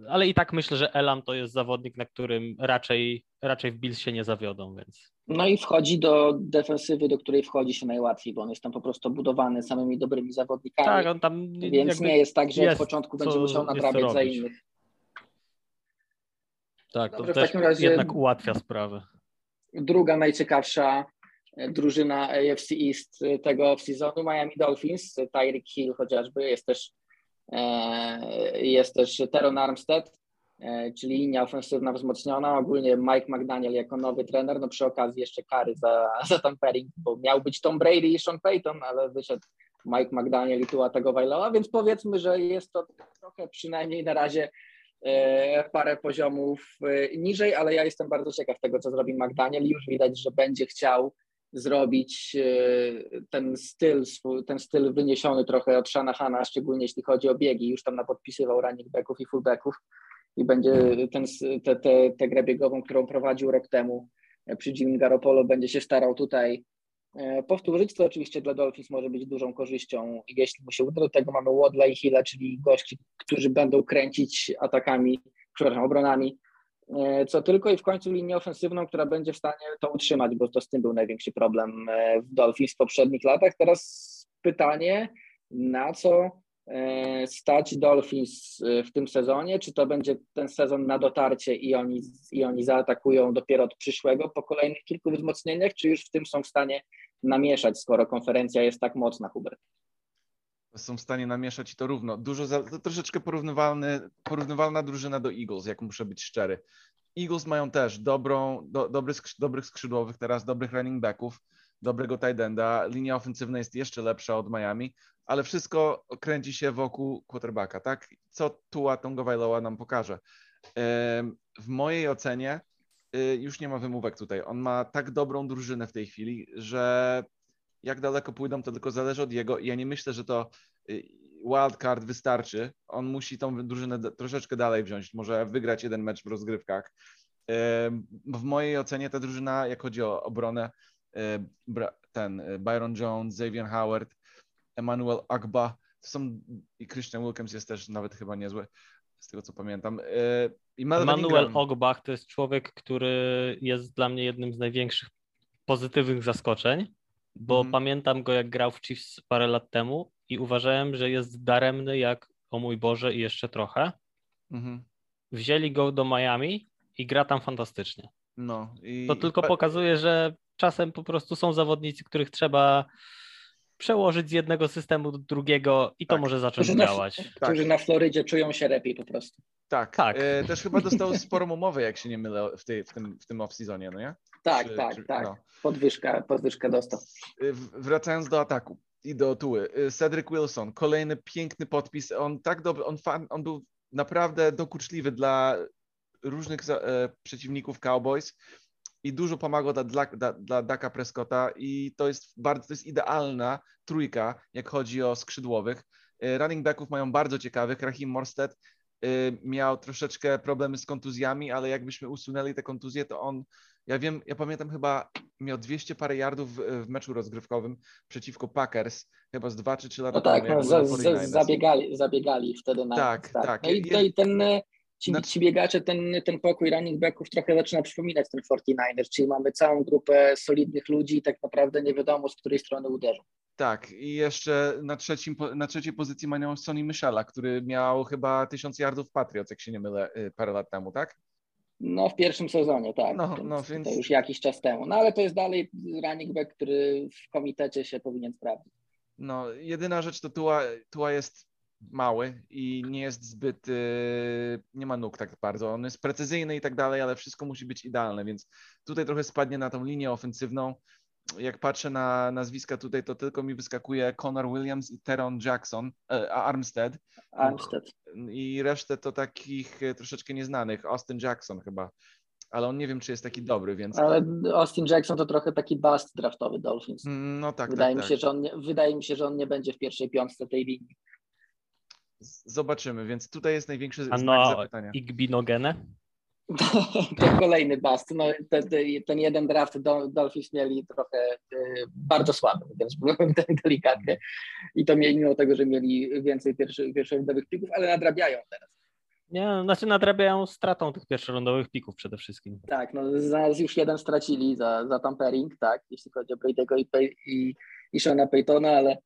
ale i tak myślę, że Elam to jest zawodnik, na którym raczej, raczej w Bills się nie zawiodą, więc. No i wchodzi do defensywy, do której wchodzi się najłatwiej, bo on jest tam po prostu budowany samymi dobrymi zawodnikami. Tak, on tam więc nie jest tak, że jest, od początku będzie musiał nadrabiać za innych. Tak, Dobrze, to też razie jednak ułatwia sprawę. Druga najciekawsza drużyna AFC East tego off-seasonu, Miami Dolphins, Tyreek Hill chociażby, jest też, e, jest też Teron Armstead, e, czyli linia ofensywna wzmocniona, ogólnie Mike McDaniel jako nowy trener, no przy okazji jeszcze kary za, [laughs] za tampering, bo miał być Tom Brady i Sean Payton, ale wyszedł Mike McDaniel i Tua Tagovailoa, więc powiedzmy, że jest to trochę przynajmniej na razie E, parę poziomów niżej, ale ja jestem bardzo ciekaw tego, co zrobi McDaniel. Już widać, że będzie chciał zrobić e, ten styl, ten styl wyniesiony trochę od Shanahana, szczególnie jeśli chodzi o biegi. Już tam napodpisywał running backów i fullbacków i będzie ten, tę te, te grę biegową, którą prowadził rok temu przy Jimmy Garoppolo, będzie się starał tutaj E, powtórzyć, co oczywiście dla Dolphins może być dużą korzyścią, jeśli mu się uda. Do tego mamy Wadla i Hilla, czyli gości, którzy będą kręcić atakami, przepraszam, obronami, co tylko i w końcu linię ofensywną, która będzie w stanie to utrzymać, bo to z tym był największy problem e, w Dolphins w poprzednich latach. Teraz pytanie, na co stać Dolphins w tym sezonie? Czy to będzie ten sezon na dotarcie i oni, i oni zaatakują dopiero od przyszłego po kolejnych kilku wzmocnieniach, czy już w tym są w stanie namieszać, skoro konferencja jest tak mocna, Hubert? Są w stanie namieszać i to równo. Dużo za, to troszeczkę porównywalny, porównywalna drużyna do Eagles, jak muszę być szczery. Eagles mają też dobrą, do, dobry, dobrych skrzydłowych teraz, dobrych running backów, dobrego tight enda. Linia ofensywna jest jeszcze lepsza od Miami, ale wszystko kręci się wokół quarterbacka, tak? Co Tua Tonga nam pokaże? W mojej ocenie Y, już nie ma wymówek tutaj. On ma tak dobrą drużynę w tej chwili, że jak daleko pójdą, to tylko zależy od jego. Ja nie myślę, że to y, wildcard wystarczy. On musi tą drużynę troszeczkę dalej wziąć, może wygrać jeden mecz w rozgrywkach. W mojej ocenie ta drużyna, jak chodzi o obronę, y, ten Byron Jones, Xavier Howard, Emmanuel Agba, to są i Christian Wilkins jest też nawet chyba niezły z tego co pamiętam. E, I Manuel Ogbach to jest człowiek, który jest dla mnie jednym z największych pozytywnych zaskoczeń, bo mhm. pamiętam go jak grał w Chiefs parę lat temu i uważałem, że jest daremny jak o mój Boże i jeszcze trochę. Mhm. Wzięli go do Miami i gra tam fantastycznie. No, i... To tylko pokazuje, że czasem po prostu są zawodnicy, których trzeba przełożyć z jednego systemu do drugiego i to tak. może zacząć którzy działać. Na, tak. Którzy na Florydzie czują się lepiej po prostu. Tak, tak. E, też chyba dostał sporą umowę, jak się nie mylę, w, tej, w tym, w tym off-seasonie, no nie? Tak, czy, tak, czy, tak. No. Podwyżka, podwyżkę dostał. E, wracając do ataku i do tuły. E, Cedric Wilson, kolejny piękny podpis. On tak dobry, on, fan, on był naprawdę dokuczliwy dla różnych e, przeciwników Cowboys i dużo pomagał dla, dla, dla Daka Prescotta i to jest bardzo, to jest idealna trójka, jak chodzi o skrzydłowych. E, running backów mają bardzo ciekawych. Rahim Morstead e, miał troszeczkę problemy z kontuzjami, ale jakbyśmy usunęli te kontuzje, to on, ja wiem, ja pamiętam chyba miał 200 parę yardów w, w meczu rozgrywkowym przeciwko Packers, chyba z 2 czy 3 lata no tak, temu. No, za, zabiegali, zabiegali wtedy na Tak, tak. No i, i ten ci, ci biegacze, ten, ten pokój running backów trochę zaczyna przypominać ten 49ers, czyli mamy całą grupę solidnych ludzi i tak naprawdę nie wiadomo, z której strony uderzą. Tak, i jeszcze na, trzecim, na trzeciej pozycji mają Sonny Michela, który miał chyba tysiąc yardów Patriots, jak się nie mylę, y, parę lat temu, tak? No, w pierwszym sezonie, tak. No, no, więc... To już jakiś czas temu. No, ale to jest dalej running back, który w komitecie się powinien sprawdzić. No, jedyna rzecz to Tua, Tua jest mały i nie jest zbyt, y, nie ma nóg tak bardzo. On jest precyzyjny i tak dalej, ale wszystko musi być idealne, więc tutaj trochę spadnie na tą linię ofensywną. Jak patrzę na nazwiska tutaj, to tylko mi wyskakuje Connor Williams i Teron Jackson, e, Armstead. Armstead. I resztę to takich e, troszeczkę nieznanych. Austin Jackson chyba ale on nie wiem, czy jest taki dobry, więc... Ale Austin Jackson to trochę taki bust draftowy Dolphins. Mm, no tak, wydaje tak, mi tak. się, Że on nie, wydaje mi się, że on nie będzie w pierwszej piątce tej linii. Zobaczymy, więc tutaj jest największy A znak no, zapytania. Igbinogenę? [laughs] to kolejny bust. No, ten, ten jeden draft Dolphins mieli trochę y, bardzo słaby, więc [laughs] byłem delikatnie. I to mimo tego, że mieli więcej pierwszych, pierwszych pików, ale nadrabiają teraz. Nie, znaczy nadrabiają stratą tych pierwszorundowych pików przede wszystkim. Tak, no zaraz już jeden stracili za, za tampering, tak, jeśli chodzi o Brady'ego i, i, i Shona Paytona, ale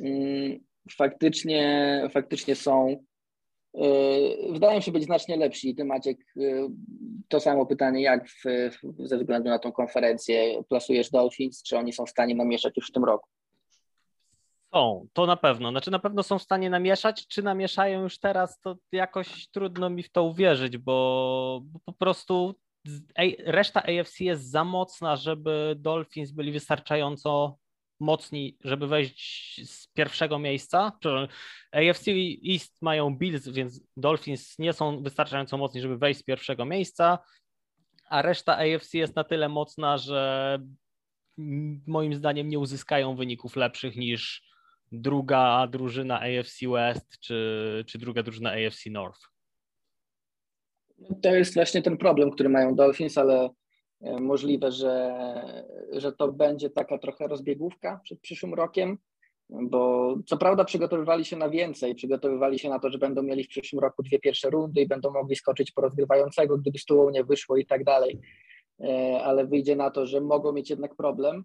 mm, faktycznie, faktycznie są yy, wydają się być znacznie lepsi. Ty Maciek, yy, to samo pytanie, jak w, ze względu na tą konferencję plasujesz Dolphins, czy oni są w stanie namieszać już w tym roku? Są, to na pewno. Znaczy na pewno są w stanie namieszać, czy namieszają już teraz, to jakoś trudno mi w to uwierzyć, bo, bo po prostu reszta AFC jest za mocna, żeby Dolphins byli wystarczająco mocni, żeby wejść z pierwszego miejsca. AFC East mają Bills, więc Dolphins nie są wystarczająco mocni, żeby wejść z pierwszego miejsca, a reszta AFC jest na tyle mocna, że moim zdaniem nie uzyskają wyników lepszych niż druga drużyna AFC West czy, czy druga drużyna AFC North? To jest właśnie ten problem, który mają Dolphins, ale możliwe, że, że to będzie taka trochę rozbiegówka przed przyszłym rokiem, bo co prawda przygotowywali się na więcej, przygotowywali się na to, że będą mieli w przyszłym roku dwie pierwsze rundy i będą mogli skoczyć po rozgrywającego, gdyby z nie wyszło i tak dalej, e, ale wyjdzie na to, że mogą mieć jednak problem.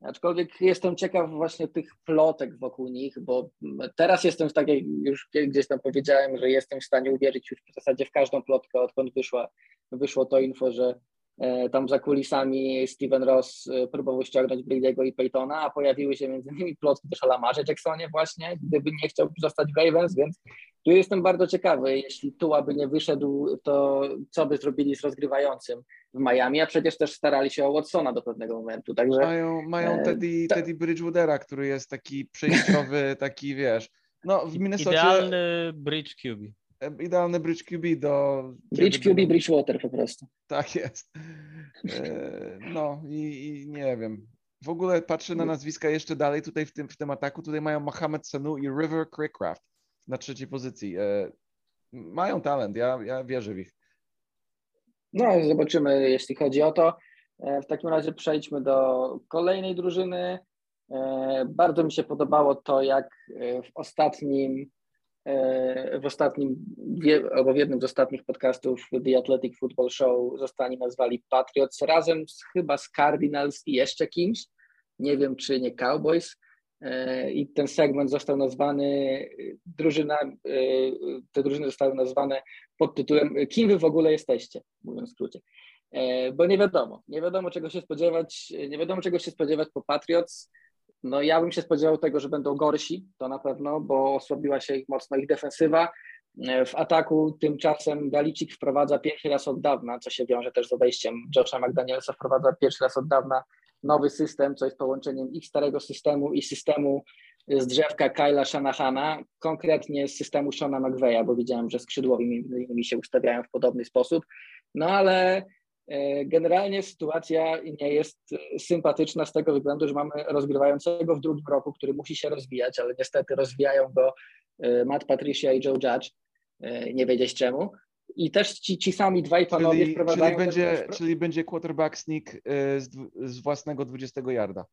Aczkolwiek jestem ciekaw właśnie tych plotek wokół nich, bo teraz jestem w takiej, już gdzieś tam powiedziałem, że jestem w stanie uwierzyć już w zasadzie w każdą plotkę, odkąd wyszła, wyszło to info, że e, tam za kulisami Steven Ross e, próbował ściągnąć Brady'ego i Peytona, a pojawiły się między innymi plotki też o Lamarze Jacksonie właśnie, gdyby nie chciał zostać w Ravens, więc tu jestem bardzo ciekawy, jeśli Tua by nie wyszedł, to co by zrobili z rozgrywającym w Miami, a przecież też starali się o Watsona do pewnego momentu, także... Mają, mają e, Teddy, Teddy Bridgewoodera, który jest taki przejściowy, [laughs] taki wiesz, no w Minnesota... Idealny bridge QB. E, idealny bridge QB do... Bridge QB, będą... Bridgewater po prostu. Tak jest. No i, i nie wiem, w ogóle patrzę na nazwiska jeszcze dalej tutaj w tym, w tym ataku. Tutaj mają Mohamed Sanu i River Craycraft na trzeciej pozycji. Mają talent, ja, ja wierzę w ich. No, zobaczymy, jeśli chodzi o to. E, w takim razie przejdźmy do kolejnej drużyny. E, bardzo mi się podobało to, jak e, w ostatnim, w ostatnim, albo w jednym z ostatnich podcastów The Athletic Football Show zostali nazwali Patriots razem z, chyba z Cardinals i jeszcze kimś. Nie wiem, czy nie Cowboys. I ten segment został nazwany, drużyna, te drużyny zostały nazwane pod tytułem Kim wy w ogóle jesteście, mówiąc w skrócie. E, bo nie wiadomo, nie wiadomo czego się spodziewać, nie wiadomo czego się spodziewać po Patriots. No ja bym się spodziewał tego, że będą gorsi, to na pewno, bo osłabiła się ich mocno ich defensywa. W ataku tymczasem Galicik wprowadza pierwszy raz od dawna, co się wiąże też z odejściem Josha McDanielsa, wprowadza pierwszy raz od dawna nowy system, co jest połączeniem ich starego systemu i systemu z drzewka Kyla Shanahana, konkretnie z systemu Shona McVeya, bo widziałem, że skrzydłowi innymi się ustawiają w podobny sposób. No ale generalnie sytuacja nie jest sympatyczna z tego względu, że mamy rozgrywającego w drugim roku, który musi się rozwijać, ale niestety rozwijają go e, Matt Patricia i Joe Judge. E, nie wiedzieć czemu. I też ci, ci sami dwaj panowie czyli, wprowadzają... Czyli będzie, czyli będzie quarterback sneak z, z własnego 20 yarda.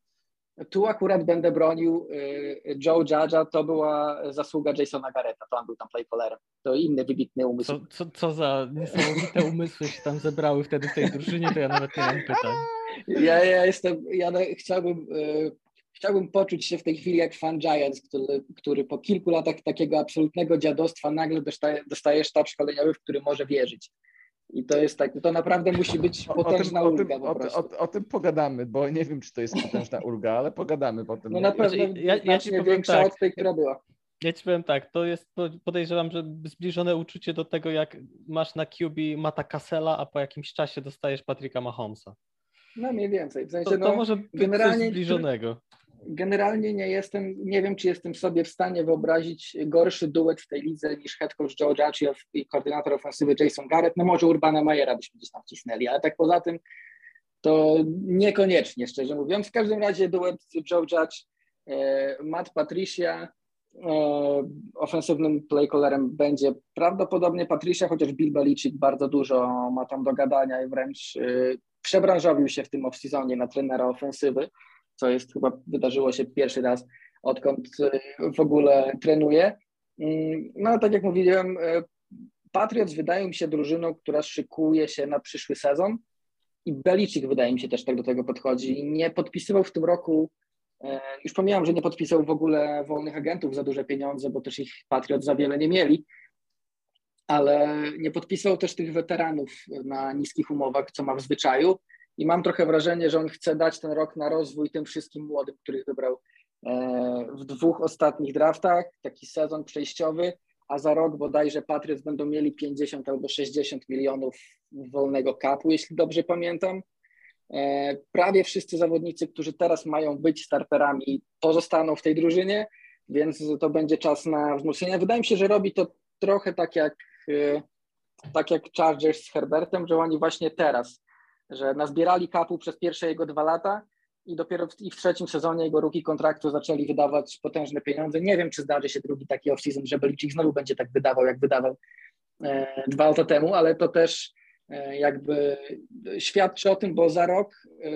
Tu akurat będę bronił y, Joe Judge'a, to była zasługa Jasona Garretta, to on był tam playcallerem. To inny wybitny umysł. Co, co, co za niesamowite umysły się tam zebrały wtedy w tej drużynie, to ja nawet nie mam pytań. Ja, ja jestem, ja chciałbym, y, chciałbym poczuć się w tej chwili jak fan Giants, który, który po kilku latach takiego absolutnego dziadostwa nagle dostaje, dostaje sztab szkoleniowy, w który może wierzyć. I to jest tak, to naprawdę musi być potężna o tym, ulga. O tym, o, o, o, tym pogadamy, bo nie wiem, czy to jest potężna ulga, ale pogadamy potem. No na pewno znaczy, ja, ja ci powiem większa tak, od tej, która była. Ja ci powiem tak, to jest podejrzewam, że zbliżone uczucie do tego, jak masz na QB Mata Kassela, a po jakimś czasie dostajesz Patryka Mahomesa. No mniej więcej. W sensie, to, to no, może być generalnie, coś zbliżonego. Generalnie nie jestem, nie wiem, czy jestem sobie w stanie wyobrazić gorszy duet w tej lidze niż head coach Joe Judge i koordynator ofensywy Jason Garrett. No może Urbana Majera byśmy gdzieś tam wcisnęli, ale tak poza tym to niekoniecznie, szczerze mówiąc. W każdym razie duet Joe Judge, e, Matt Patricia, e, ofensywnym playcallerem będzie prawdopodobnie Patricia, chociaż Bill Belichick bardzo dużo ma tam do gadania i wręcz e, przebranżowił się w tym off-seasonie na trenera ofensywy, co jest chyba wydarzyło się pierwszy raz, odkąd w ogóle trenuje. Mm, no, tak jak mówiłem, Patriots wydają mi się drużyną, która szykuje się na przyszły sezon i Belicik wydaje mi się też tak do tego podchodzi. Nie podpisywał w tym roku, e, już pomijam, że nie podpisał w ogóle wolnych agentów za duże pieniądze, bo też ich Patriot za wiele nie mieli, ale nie podpisał też tych weteranów na niskich umowach, co ma w zwyczaju. I mam trochę wrażenie, że on chce dać ten rok na rozwój tym wszystkim młodym, których wybrał e, w dwóch ostatnich draftach, taki sezon przejściowy, a za rok bodajże Patriots będą mieli 50 albo 60 milionów wolnego kapu, jeśli dobrze pamiętam. E, prawie wszyscy zawodnicy, którzy teraz mają być starterami, pozostaną w tej drużynie, więc to będzie czas na wzmocnienie. Wydaje mi się, że robi to trochę tak jak, e, tak jak Chargers z Herbertem, że oni właśnie teraz, że nazbierali kapu przez pierwsze jego dwa lata i dopiero w, i w trzecim sezonie jego ruki kontraktu zaczęli wydawać potężne pieniądze. Nie wiem, czy zdarzy się drugi taki off-season, że Belichick znowu będzie tak wydawał, jak wydawał e, dwa lata temu, ale to też e, jakby świadczy o tym, bo za rok e,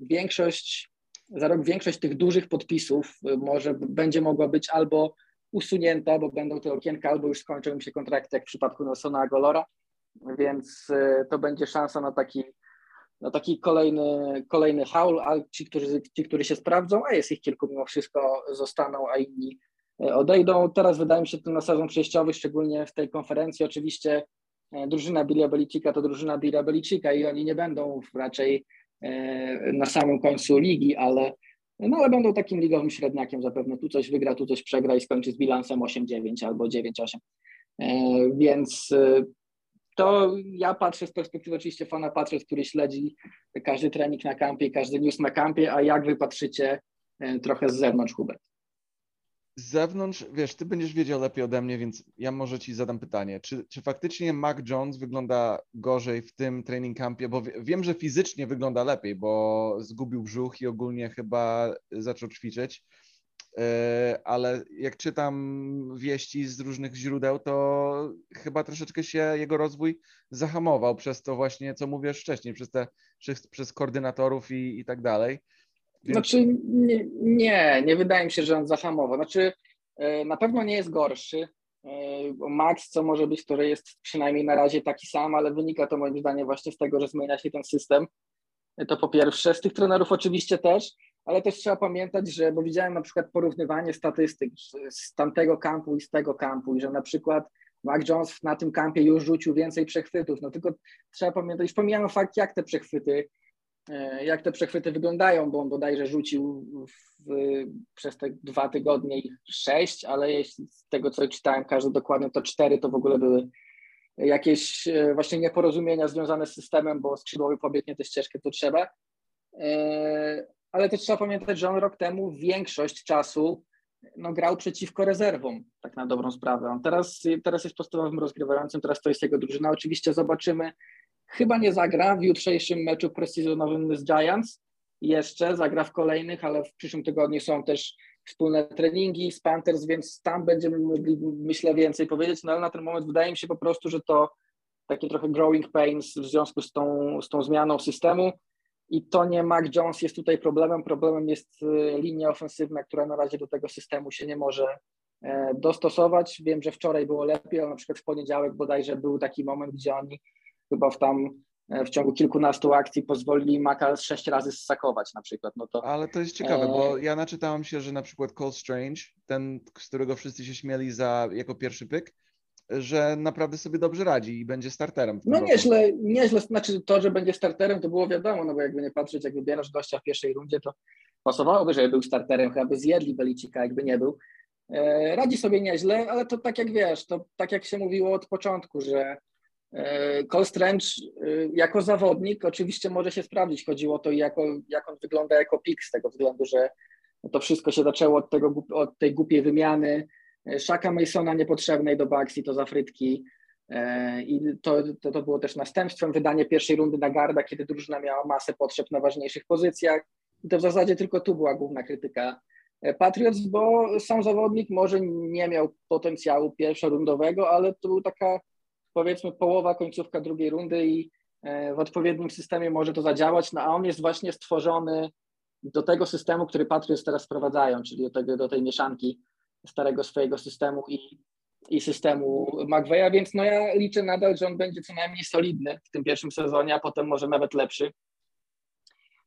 większość, za rok większość tych dużych podpisów e, może będzie mogła być albo usunięta, bo będą te okienka, albo już skończą im się kontrakty, jak w przypadku Nelsona Agolora, więc e, to będzie szansa na taki no taki kolejny, kolejny haul, a ci którzy, ci, którzy się sprawdzą, a jest ich kilku mimo wszystko, zostaną, a inni e, odejdą. Teraz wydaje mi się to na sezon przejściowy, szczególnie w tej konferencji. Oczywiście e, drużyna Billy Belicika to drużyna Billy Belicika i oni nie będą raczej e, na samym końcu ligi, ale, no ale będą takim ligowym średniakiem zapewne. Tu coś wygra, tu coś przegra i skończy z bilansem 8-9 albo 9-8. Więc to ja patrzę z perspektywy oczywiście fana Patriot, który śledzi każdy trening na kampie, każdy news na kampie, a jak wy patrzycie e, trochę z zewnątrz, Hubert? Z zewnątrz, wiesz, ty będziesz wiedział lepiej ode mnie, więc ja może ci zadam pytanie. Czy, czy faktycznie Mac Jones wygląda gorzej w tym training campie? Bo wiem, że fizycznie wygląda lepiej, bo zgubił brzuch i ogólnie chyba zaczął ćwiczyć. E, ale jak czytam wieści z różnych źródeł, to chyba troszeczkę się jego rozwój zahamował przez to właśnie, co mówisz wcześniej, przez te, przez, przez koordynatorów i, i tak dalej. Więc... Znaczy nie, nie, nie wydaje mi się, że on zahamował. Znaczy e, na pewno nie jest gorszy. E, Max, co może być, który jest przynajmniej na razie taki sam, ale wynika to moim zdaniem właśnie z tego, że zmienia się ten system. To po pierwsze. Z tych trenerów oczywiście też ale też trzeba pamiętać, że, bo widziałem na przykład porównywanie statystyk z tamtego kampu i z tego kampu i że na przykład Mac Jones na tym kampie już rzucił więcej przechwytów, no tylko trzeba pamiętać, już pomijam fakt, jak te przechwyty e, jak te przechwyty wyglądają, bo on bodajże rzucił w, przez te dwa tygodnie ich sześć, ale jeśli z tego, co czytałem, każdy dokładnie to cztery, to w ogóle były jakieś e, właśnie nieporozumienia związane z systemem, bo skrzydłowy pobiegnie tę ścieżkę, to trzeba. Ale też trzeba pamiętać, że on rok temu większość czasu no, grał przeciwko rezerwom, tak na dobrą sprawę. On teraz, teraz jest podstawowym rozgrywającym, teraz to jest jego drużyna. Oczywiście zobaczymy, chyba nie zagra w jutrzejszym meczu preseasonowym z Giants, jeszcze zagra w kolejnych, ale w przyszłym tygodniu są też wspólne treningi z Panthers, więc tam będziemy mogli, myślę, więcej powiedzieć, no ale na ten moment wydaje mi się po prostu, że to takie trochę growing pains w związku z tą, z tą zmianą systemu i to nie Mac Jones jest tutaj problemem. Problemem jest y, linia ofensywna, która na razie do tego systemu się nie może e, dostosować. Wiem, że wczoraj było lepiej, ale na przykład w poniedziałek bodajże był taki moment, gdzie oni chyba w tam e, w ciągu kilkunastu akcji pozwolili Maka sześć razy ssakować na przykład. No to, Ale to jest ciekawe, e... bo ja naczytałem się, że na przykład Cole Strange, ten, z którego wszyscy się śmieli za jako pierwszy pyk, że naprawdę sobie dobrze radzi i będzie starterem. No nieźle, nieźle, znaczy to, że będzie starterem, to było wiadomo, no bo jakby nie patrzeć, jak wybierasz gościa w pierwszej rundzie, to pasowałoby, żeby był starterem, chyba by zjedli Belicika, jakby nie był. E, radzi sobie nieźle, ale to tak jak wiesz, to tak jak się mówiło od początku, że e, Cole Strange jako zawodnik oczywiście może się sprawdzić. Chodziło o to, jako, jak on wygląda jako pik, z tego względu, że to wszystko się zaczęło od, tego, od tej głupiej wymiany Shaka Masona niepotrzebnej do Baxi, to za frytki. I to, to, to było też następstwem wydanie pierwszej rundy na garda, kiedy drużyna miała masę potrzeb na ważniejszych pozycjach. I to w zasadzie tylko tu była główna krytyka E, Patriots, bo sam zawodnik może nie miał potencjału pierwszorundowego, ale to był taka powiedzmy połowa, końcówka drugiej rundy i e, w odpowiednim systemie może to zadziałać, no a on jest właśnie stworzony do tego systemu, który Patriots teraz wprowadzają, czyli do, tego, do tej mieszanki starego swojego systemu i, i systemu McVeya, więc no ja liczę nadal, że on będzie co najmniej solidny w tym pierwszym sezonie, a potem może nawet lepszy.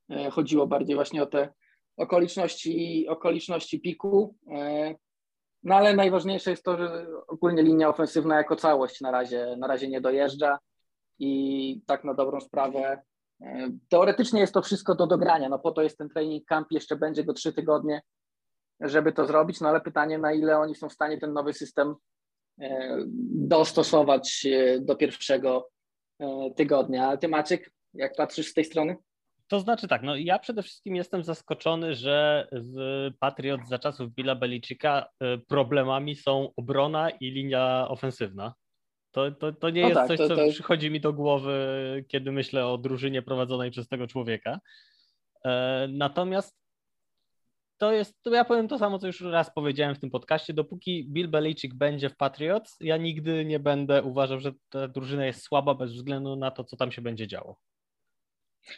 E, chodziło bardziej właśnie o te okoliczności, okoliczności piku. E, no ale najważniejsze jest to, że ogólnie linia ofensywna jako całość na razie, na razie nie dojeżdża i tak na dobrą sprawę. E, teoretycznie jest to wszystko do dogrania, no po to jest ten training camp, jeszcze będzie go trzy tygodnie, żeby to zrobić, no ale pytanie na ile oni są w stanie ten nowy system e, dostosować do pierwszego tygodnia. A ty Maciek, jak patrzysz z tej strony? To znaczy tak, no ja przede wszystkim jestem zaskoczony, że Patriot za czasów Billa Belicika problemami są obrona i linia ofensywna. To, to, to nie no jest tak, coś, to, co to... przychodzi mi do głowy, kiedy myślę o drużynie prowadzonej przez tego człowieka. E, natomiast to jest, to ja powiem to samo, co już raz powiedziałem w tym podcaście, dopóki Bill Belichick będzie w Patriots, ja nigdy nie będę uważał, że ta drużyna jest słaba bez względu na to, co tam się będzie działo.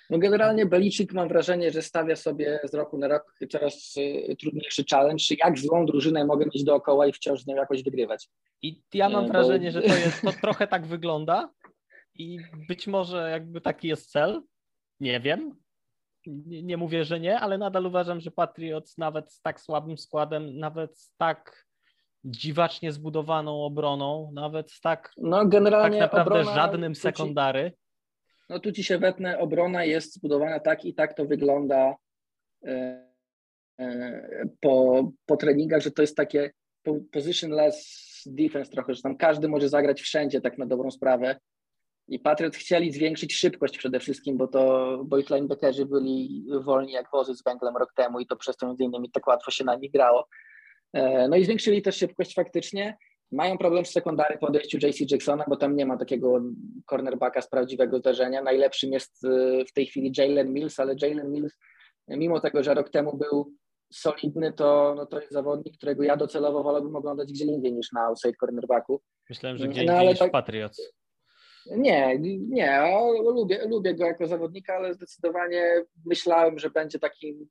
No generalnie Beliczyk mam wrażenie, że stawia sobie z roku na rok coraz y, trudniejszy challenge, jak złą drużynę mogę mieć dookoła i wciąż z nią jakoś wygrywać. I ja mam e, Bo... wrażenie, że to jest, to trochę tak wygląda i być może jakby taki jest cel, nie wiem, nie, nie, mówię, że nie, ale nadal uważam, że Patriots nawet z tak słabym składem, nawet z tak dziwacznie zbudowaną obroną, nawet z tak, no generalnie tak naprawdę żadnym sekundary, no tu ci się wetnę, obrona jest zbudowana tak i tak to wygląda e, e, po, po treningach, że to jest takie positionless defense trochę, że tam każdy może zagrać wszędzie tak na dobrą sprawę. I Patriot chcieli zwiększyć szybkość przede wszystkim, bo to bo ich linebackerzy byli wolni jak wozy z węglem rok temu i to przez to między innymi tak łatwo się na nich grało. E, no i zwiększyli też szybkość faktycznie. Mają problem w sekundary po odejściu JC Jacksona, bo tam nie ma takiego cornerbacka z prawdziwego zdarzenia. Najlepszym jest y, w tej chwili Jalen Mills, ale Jalen Mills, mimo tego, że rok temu był solidny, to, no to jest zawodnik, którego ja docelowo wolałbym oglądać gdzie indziej niż na outside cornerbacku. Myślałem, że gdzie no, indziej niż tak... Patriots. Nie, nie, lubię, lubię go jako zawodnika, ale zdecydowanie myślałem, że będzie takim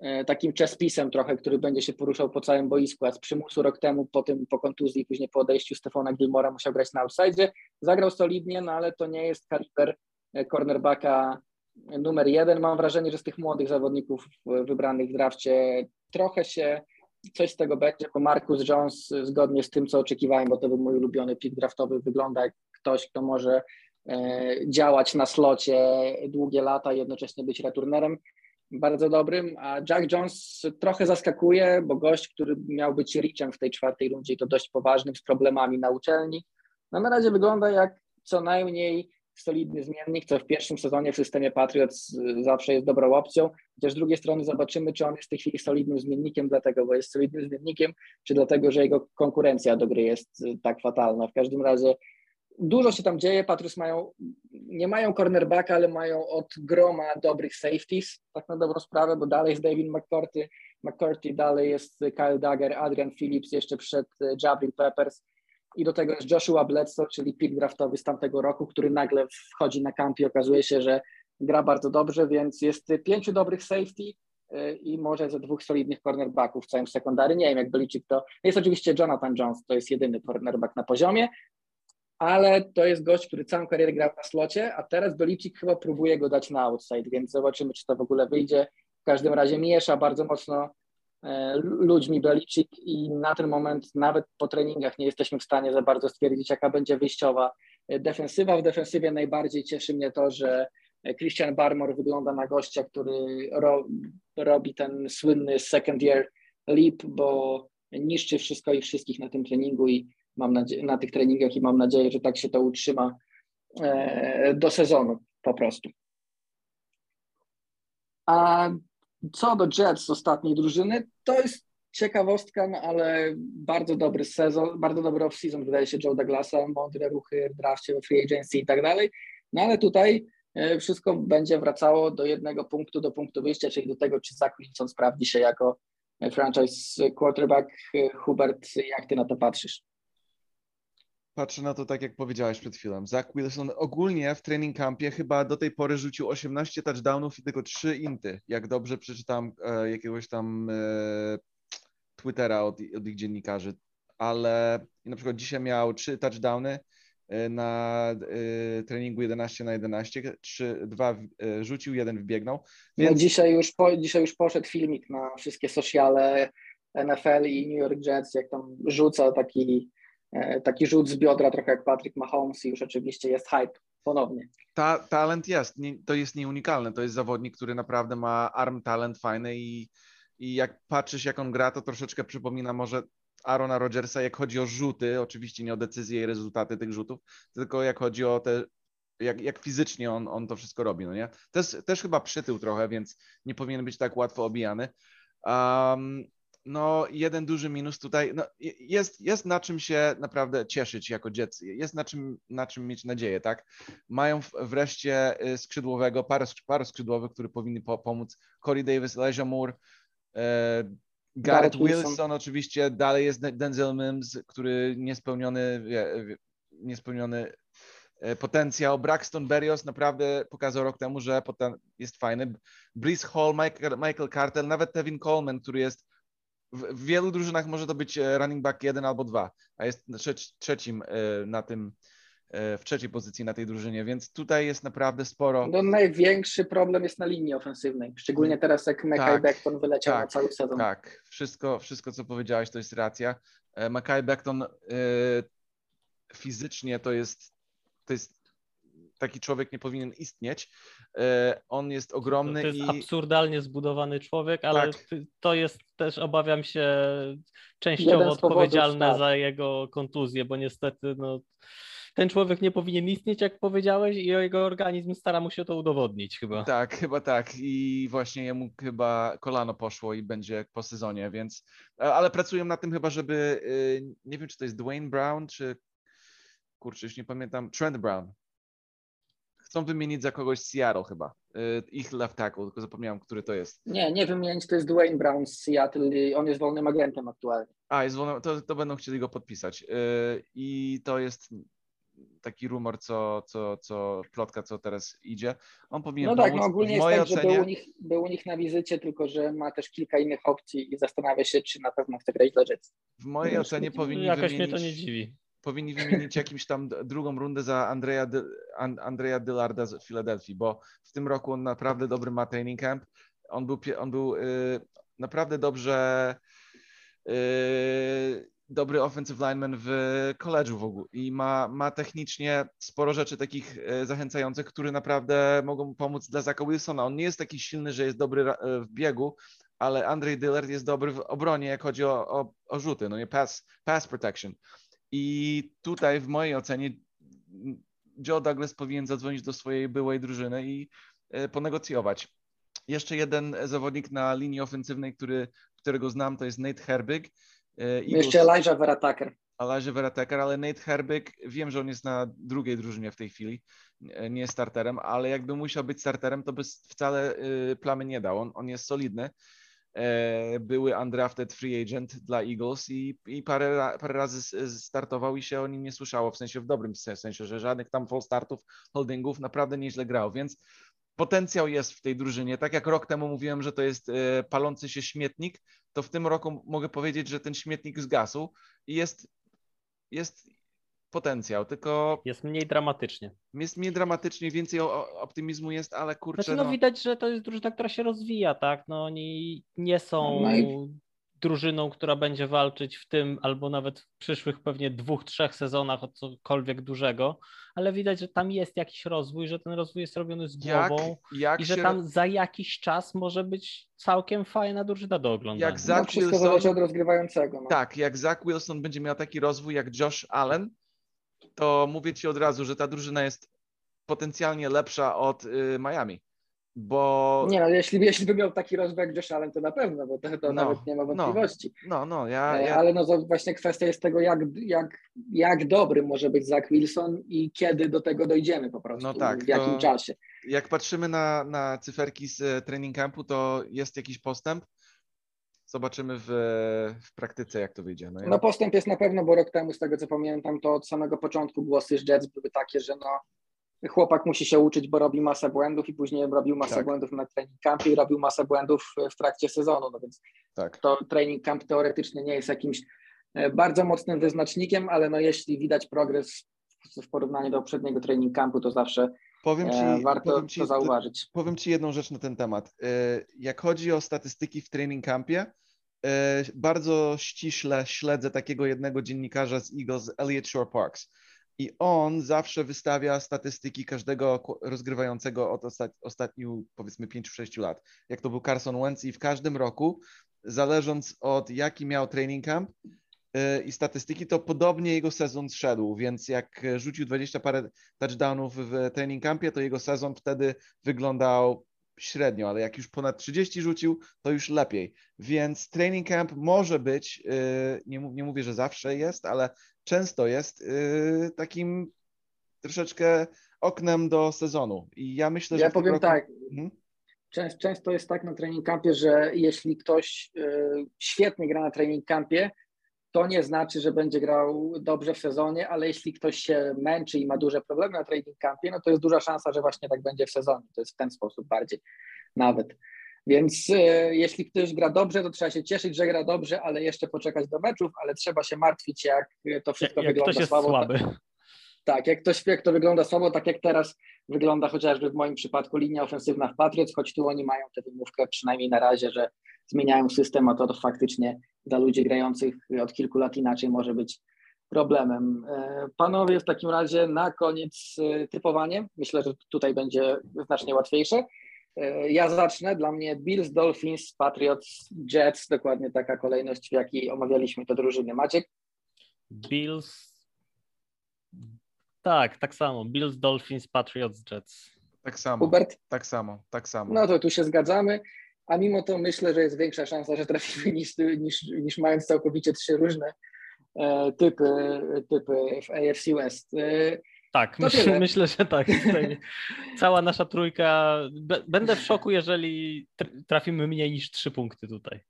E, takim czespisem trochę, który będzie się poruszał po całym boisku, a z przymusu rok temu po tym, po kontuzji, później po odejściu Stefana Gilmora musiał grać na outside. Zagrał solidnie, no ale to nie jest kaliber e, cornerbacka numer jeden. Mam wrażenie, że z tych młodych zawodników wybranych w drafcie trochę się coś z tego będzie, bo Marcus Jones zgodnie z tym, co oczekiwałem, bo to był mój ulubiony pick draftowy, wygląda jak ktoś, kto może e, działać na slocie długie lata i jednocześnie być returnerem bardzo dobrym, a Jack Jones trochę zaskakuje, bo gość, który miał być Richem w tej czwartej rundzie to dość poważnym, z problemami na uczelni, no na razie wygląda jak co najmniej solidny zmiennik, co w pierwszym sezonie w systemie Patriots zawsze jest dobrą opcją, chociaż z drugiej strony zobaczymy, czy on jest w tej chwili solidnym zmiennikiem dlatego, bo jest solidnym zmiennikiem, czy dlatego, że jego konkurencja do gry jest tak fatalna. W każdym razie dużo się tam dzieje. Patrus mają, nie mają cornerbacka, ale mają od groma dobrych safeties, tak na dobrą sprawę, bo dalej jest David McCourty, McCourty dalej jest Kyle Dagger, Adrian Phillips, jeszcze przed e, Jabril Peppers i do tego jest Joshua Bledsoe, czyli pick draftowy z tamtego roku, który nagle wchodzi na kamp i okazuje się, że gra bardzo dobrze, więc jest pięciu dobrych safety e, i może ze dwóch solidnych cornerbacków w całym sekundary. Nie wiem, jak Belichick to... Jest oczywiście Jonathan Jones, to jest jedyny cornerback na poziomie, ale to jest gość, który całą karierę grał na slocie, a teraz Belicik chyba próbuje go dać na outside, więc zobaczymy, czy to w ogóle wyjdzie. W każdym razie miesza bardzo mocno e, ludźmi Belicik i na ten moment nawet po treningach nie jesteśmy w stanie za bardzo stwierdzić, jaka będzie wyjściowa defensywa. W defensywie najbardziej cieszy mnie to, że Christian Barmore wygląda na gościa, który ro, robi ten słynny second year leap, bo niszczy wszystko i wszystkich na tym treningu i mam nadzieję, na tych treningach i mam nadzieję, że tak się to utrzyma e, do sezonu po prostu. A co do Jets ostatniej drużyny, to jest ciekawostka, no ale bardzo dobry sezon, bardzo dobry off-season, wydaje się, Joe Douglasa, mądre ruchy w drafcie, free agency i tak dalej. No ale tutaj e, wszystko będzie wracało do jednego punktu, do punktu wyjścia, czyli do tego, czy Zach Wilson sprawdzi się jako franchise quarterback. Hubert, jak ty na to patrzysz? Patrzę na to tak, jak powiedziałeś przed chwilą. Zach Wilson ogólnie w training campie chyba do tej pory rzucił 18 touchdownów i tylko 3 inty. Jak dobrze przeczytam e, jakiegoś tam e, Twittera od, od ich dziennikarzy. Ale na przykład dzisiaj miał 3 touchdowny e, na e, treningu 11 na 11, 3, 2 e, rzucił, jeden wbiegnął. No Więc... No dzisiaj, już po, dzisiaj już poszedł filmik na wszystkie sociale NFL i New York Jets, jak tam rzuca taki taki rzut z biodra, trochę jak Patrick Mahomes i już oczywiście jest hype ponownie. Ta, talent jest, nie, to jest nieunikalne, to jest zawodnik, który naprawdę ma arm talent fajny i, i jak patrzysz jak on gra, to troszeczkę przypomina może Arona Rodgersa, jak chodzi o rzuty, oczywiście nie o decyzje i rezultaty tych rzutów, tylko jak chodzi o te, jak, jak fizycznie on, on to wszystko robi, no nie? Też, też chyba przytył trochę, więc nie powinien być tak łatwo obijany. Um, no jeden duży minus tutaj, no, jest, jest na czym się naprawdę cieszyć jako dziecko, jest na czym, na czym mieć nadzieję, tak? Mają wreszcie y, skrzydłowego, parę, parę skrzydłowych, który powinny po, pomóc, Corey Davis, Leisure Moore, e, Garrett Wilson. Wilson oczywiście, dalej jest Denzel Mims, który niespełniony, niespełniony e, potencjał. Braxton Berrios naprawdę pokazał rok temu, że jest fajny. Breeze Hall, Michael, Michael Carter, nawet Tevin Coleman, który jest w, wielu drużynach może to być e, running back jeden albo dwa, a jest trzecim e, na tym, e, w trzeciej pozycji na tej drużynie, więc tutaj jest naprawdę sporo. No, największy problem jest na linii ofensywnej, szczególnie mm, teraz jak Mackay tak, Beckton wyleciał tak, na cały sezon. Tak, wszystko, wszystko co powiedziałeś to jest racja. Mackay Beckton fizycznie to jest, to jest taki człowiek nie powinien istnieć. E, on jest ogromny. To, to jest i... absurdalnie zbudowany człowiek, ale tak. to jest też, obawiam się, częściowo odpowiedzialne powodów, tak. za jego kontuzję, bo niestety no, ten człowiek nie powinien istnieć, jak powiedziałeś, i jego organizm stara mu się to udowodnić chyba. Tak, chyba tak. I właśnie jemu chyba kolano poszło i będzie po sezonie, więc. Ale pracują na tym chyba, żeby. Y, nie wiem, czy to jest Dwayne Brown, czy. Kurczę, już nie pamiętam. Trent Brown chcą wymienić za kogoś Seattle chyba. Y, ich left tackle, tylko zapomniałem, który to jest. Nie, nie wymienić, to jest Dwayne Brown z Seattle on jest wolnym agentem aktualnie. A, jest wolnym, to, to będą chcieli go podpisać. Y, I to jest taki rumor, co, co, co plotka, co teraz idzie. On powinien No tak, no ogólnie jest tak, ocenie... że był u, nich, był u nich na wizycie, tylko że ma też kilka innych opcji i zastanawia się, czy na pewno chce grać dla Jets. W mojej ocenie powinni Jakoś wymienić... mnie to nie dziwi powinni wymienić jakimś tam drugą rundę za Andrea, Andrea Dillarda z Filadelfii, bo w tym roku on naprawdę dobry ma training camp. On był, on był yy, naprawdę dobrze yy, dobry offensive lineman w koledżu w ogóle i ma, ma technicznie sporo rzeczy takich yy, zachęcających, które naprawdę mogą pomóc dla Zaka Wilsona. On nie jest taki silny, że jest dobry w biegu, ale Andrej Dillard jest dobry w obronie, jak chodzi o, o, o rzuty, no nie pass, pass protection. I tutaj w mojej ocenie Joe Douglas powinien zadzwonić do swojej byłej drużyny i e, ponegocjować. Jeszcze jeden zawodnik na linii ofensywnej, który, którego znam, to jest Nate Herbig. E, Jeszcze Elijah Verataker. Elijah Verataker, ale Nate Herbig, wiem, że on jest na drugiej drużynie w tej chwili, nie jest starterem, ale jakby musiał być starterem, to by wcale e, plamy nie dał. On, on jest solidny E, były undrafted free agent dla Eagles i, i parę, parę razy startował i się o nim nie słyszało, w sensie w dobrym sensie, że żadnych tam full startów, holdingów naprawdę nieźle grał, więc potencjał jest w tej drużynie. Tak jak rok temu mówiłem, że to jest e, palący się śmietnik, to w tym roku mogę powiedzieć, że ten śmietnik zgasł i jest, jest potencjał, tylko... Jest mniej dramatycznie. Jest mniej dramatycznie, więcej optymizmu jest, ale kurczę... Znaczy, no, no, widać, że to jest drużyna, która się rozwija, tak? No oni nie są no drużyną, która będzie walczyć w tym albo nawet w przyszłych pewnie dwóch, trzech sezonach o cokolwiek dużego, ale widać, że tam jest jakiś rozwój, że ten rozwój jest robiony z głową jak, jak i że się... tam za jakiś czas może być całkiem fajna drużyna do oglądania. Jak Zach no, Wilson, od rozgrywającego. No. Tak, jak Zach Wilson będzie miał taki rozwój jak Josh Allen, to mówię ci od razu, że ta drużyna jest potencjalnie lepsza od y, Miami bo... Nie no, jeśli, jeśli by miał taki rozwój Josh Allen, to na pewno, bo to, to no, nawet nie ma no. wątpliwości. No, no, no ja, ja... Ale no to właśnie kwestia jest tego, jak, jak, jak dobry może być Zach Wilson i kiedy do tego dojdziemy po prostu, no tak, w jakim czasie. Jak patrzymy na, na cyferki z e, training campu, to jest jakiś postęp. Zobaczymy w, w praktyce, jak to wyjdzie. No, ja... no postęp jest na pewno, bo rok temu, z tego co pamiętam, to od samego początku głosy z Jets były takie, że no chłopak musi się uczyć, bo robi masę błędów i później robił masę tak. błędów na training campie i robił masę błędów w trakcie sezonu, no więc tak. to training camp teoretycznie nie jest jakimś e, bardzo mocnym wyznacznikiem, ale no jeśli widać progres w porównaniu do poprzedniego training campu, to zawsze powiem e, ci, warto powiem ci, to zauważyć. Powiem Ci jedną rzecz na ten temat. E, jak chodzi o statystyki w training campie, bardzo ściśle śledzę takiego jednego dziennikarza z Eagles, Elliot Shore Parks i on zawsze wystawia statystyki każdego rozgrywającego od ostat, ostatnich powiedzmy 5-6 lat. Jak to był Carson Wentz i w każdym roku, zależąc od jaki miał training camp i statystyki, to podobnie jego sezon zszedł, więc jak rzucił 20 parę touchdownów w training campie, to jego sezon wtedy wyglądał średnio, ale jak już ponad 30 rzucił, to już lepiej. Więc training camp może być, yy, nie, nie mówię, że zawsze jest, ale często jest yy, takim troszeczkę oknem do sezonu. I ja myślę, że. Ja powiem roku... tak. Mhm. Często jest tak na training campie, że jeśli ktoś świetnie gra na training campie, to nie znaczy, że będzie grał dobrze w sezonie, ale jeśli ktoś się męczy i ma duże problemy na training campie, no to jest duża szansa, że właśnie tak będzie w sezonie. To jest w ten sposób bardziej nawet. Więc e, jeśli ktoś gra dobrze, to trzeba się cieszyć, że gra dobrze, ale jeszcze poczekać do meczów, ale trzeba się martwić, jak to wszystko jak, wygląda ktoś słabo. Jest słaby. Tak, jak ktoś jak to wygląda słabo, tak jak teraz wygląda chociażby w moim przypadku linia ofensywna w Patriots, choć tu oni mają tę wymówkę przynajmniej na razie, że zmieniają system, a to, to faktycznie dla ludzi grających od kilku lat inaczej może być problemem. E, panowie, w takim razie na koniec e, typowanie. Myślę, że tutaj będzie znacznie łatwiejsze. E, ja zacznę. Dla mnie Bills, Dolphins, Patriots, Jets. Dokładnie taka kolejność, w jakiej omawialiśmy te drużyny. Maciek? Bills. Tak, tak samo. Bills, Dolphins, Patriots, Jets. Tak samo. Hubert? Tak samo, tak samo. No to tu się zgadzamy a mimo to myślę, że jest większa szansa, że trafimy niż, niż, niż mając całkowicie trzy różne e, typy, typy w AFC West. E, tak, myślę, myślę, że tak. [laughs] cała nasza trójka. Będę w szoku, jeżeli trafimy mniej niż trzy punkty tutaj.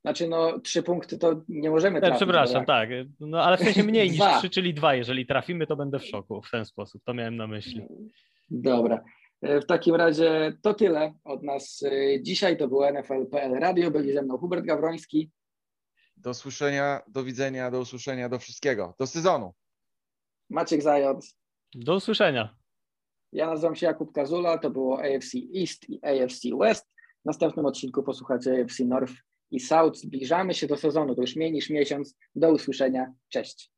Znaczy, no, trzy punkty to nie możemy trafić. Przepraszam, tak. No, ale w sensie mniej [laughs] niż trzy, czyli dwa. Jeżeli trafimy, to będę w szoku w ten sposób. To miałem na myśli. Dobra. E, w takim razie to tyle od nas e, dzisiaj. To był NFL.pl Radio. Byli ze mną Hubert Gawroński. Do słyszenia, do widzenia, do usłyszenia, do wszystkiego. Do sezonu. Maciek Zając. Do usłyszenia. Ja nazywam się Jakub Kazula. To było AFC East i AFC West. W następnym odcinku posłuchacie AFC North i South. Zbliżamy się do sezonu. To już mniej niż miesiąc. Do usłyszenia. Cześć.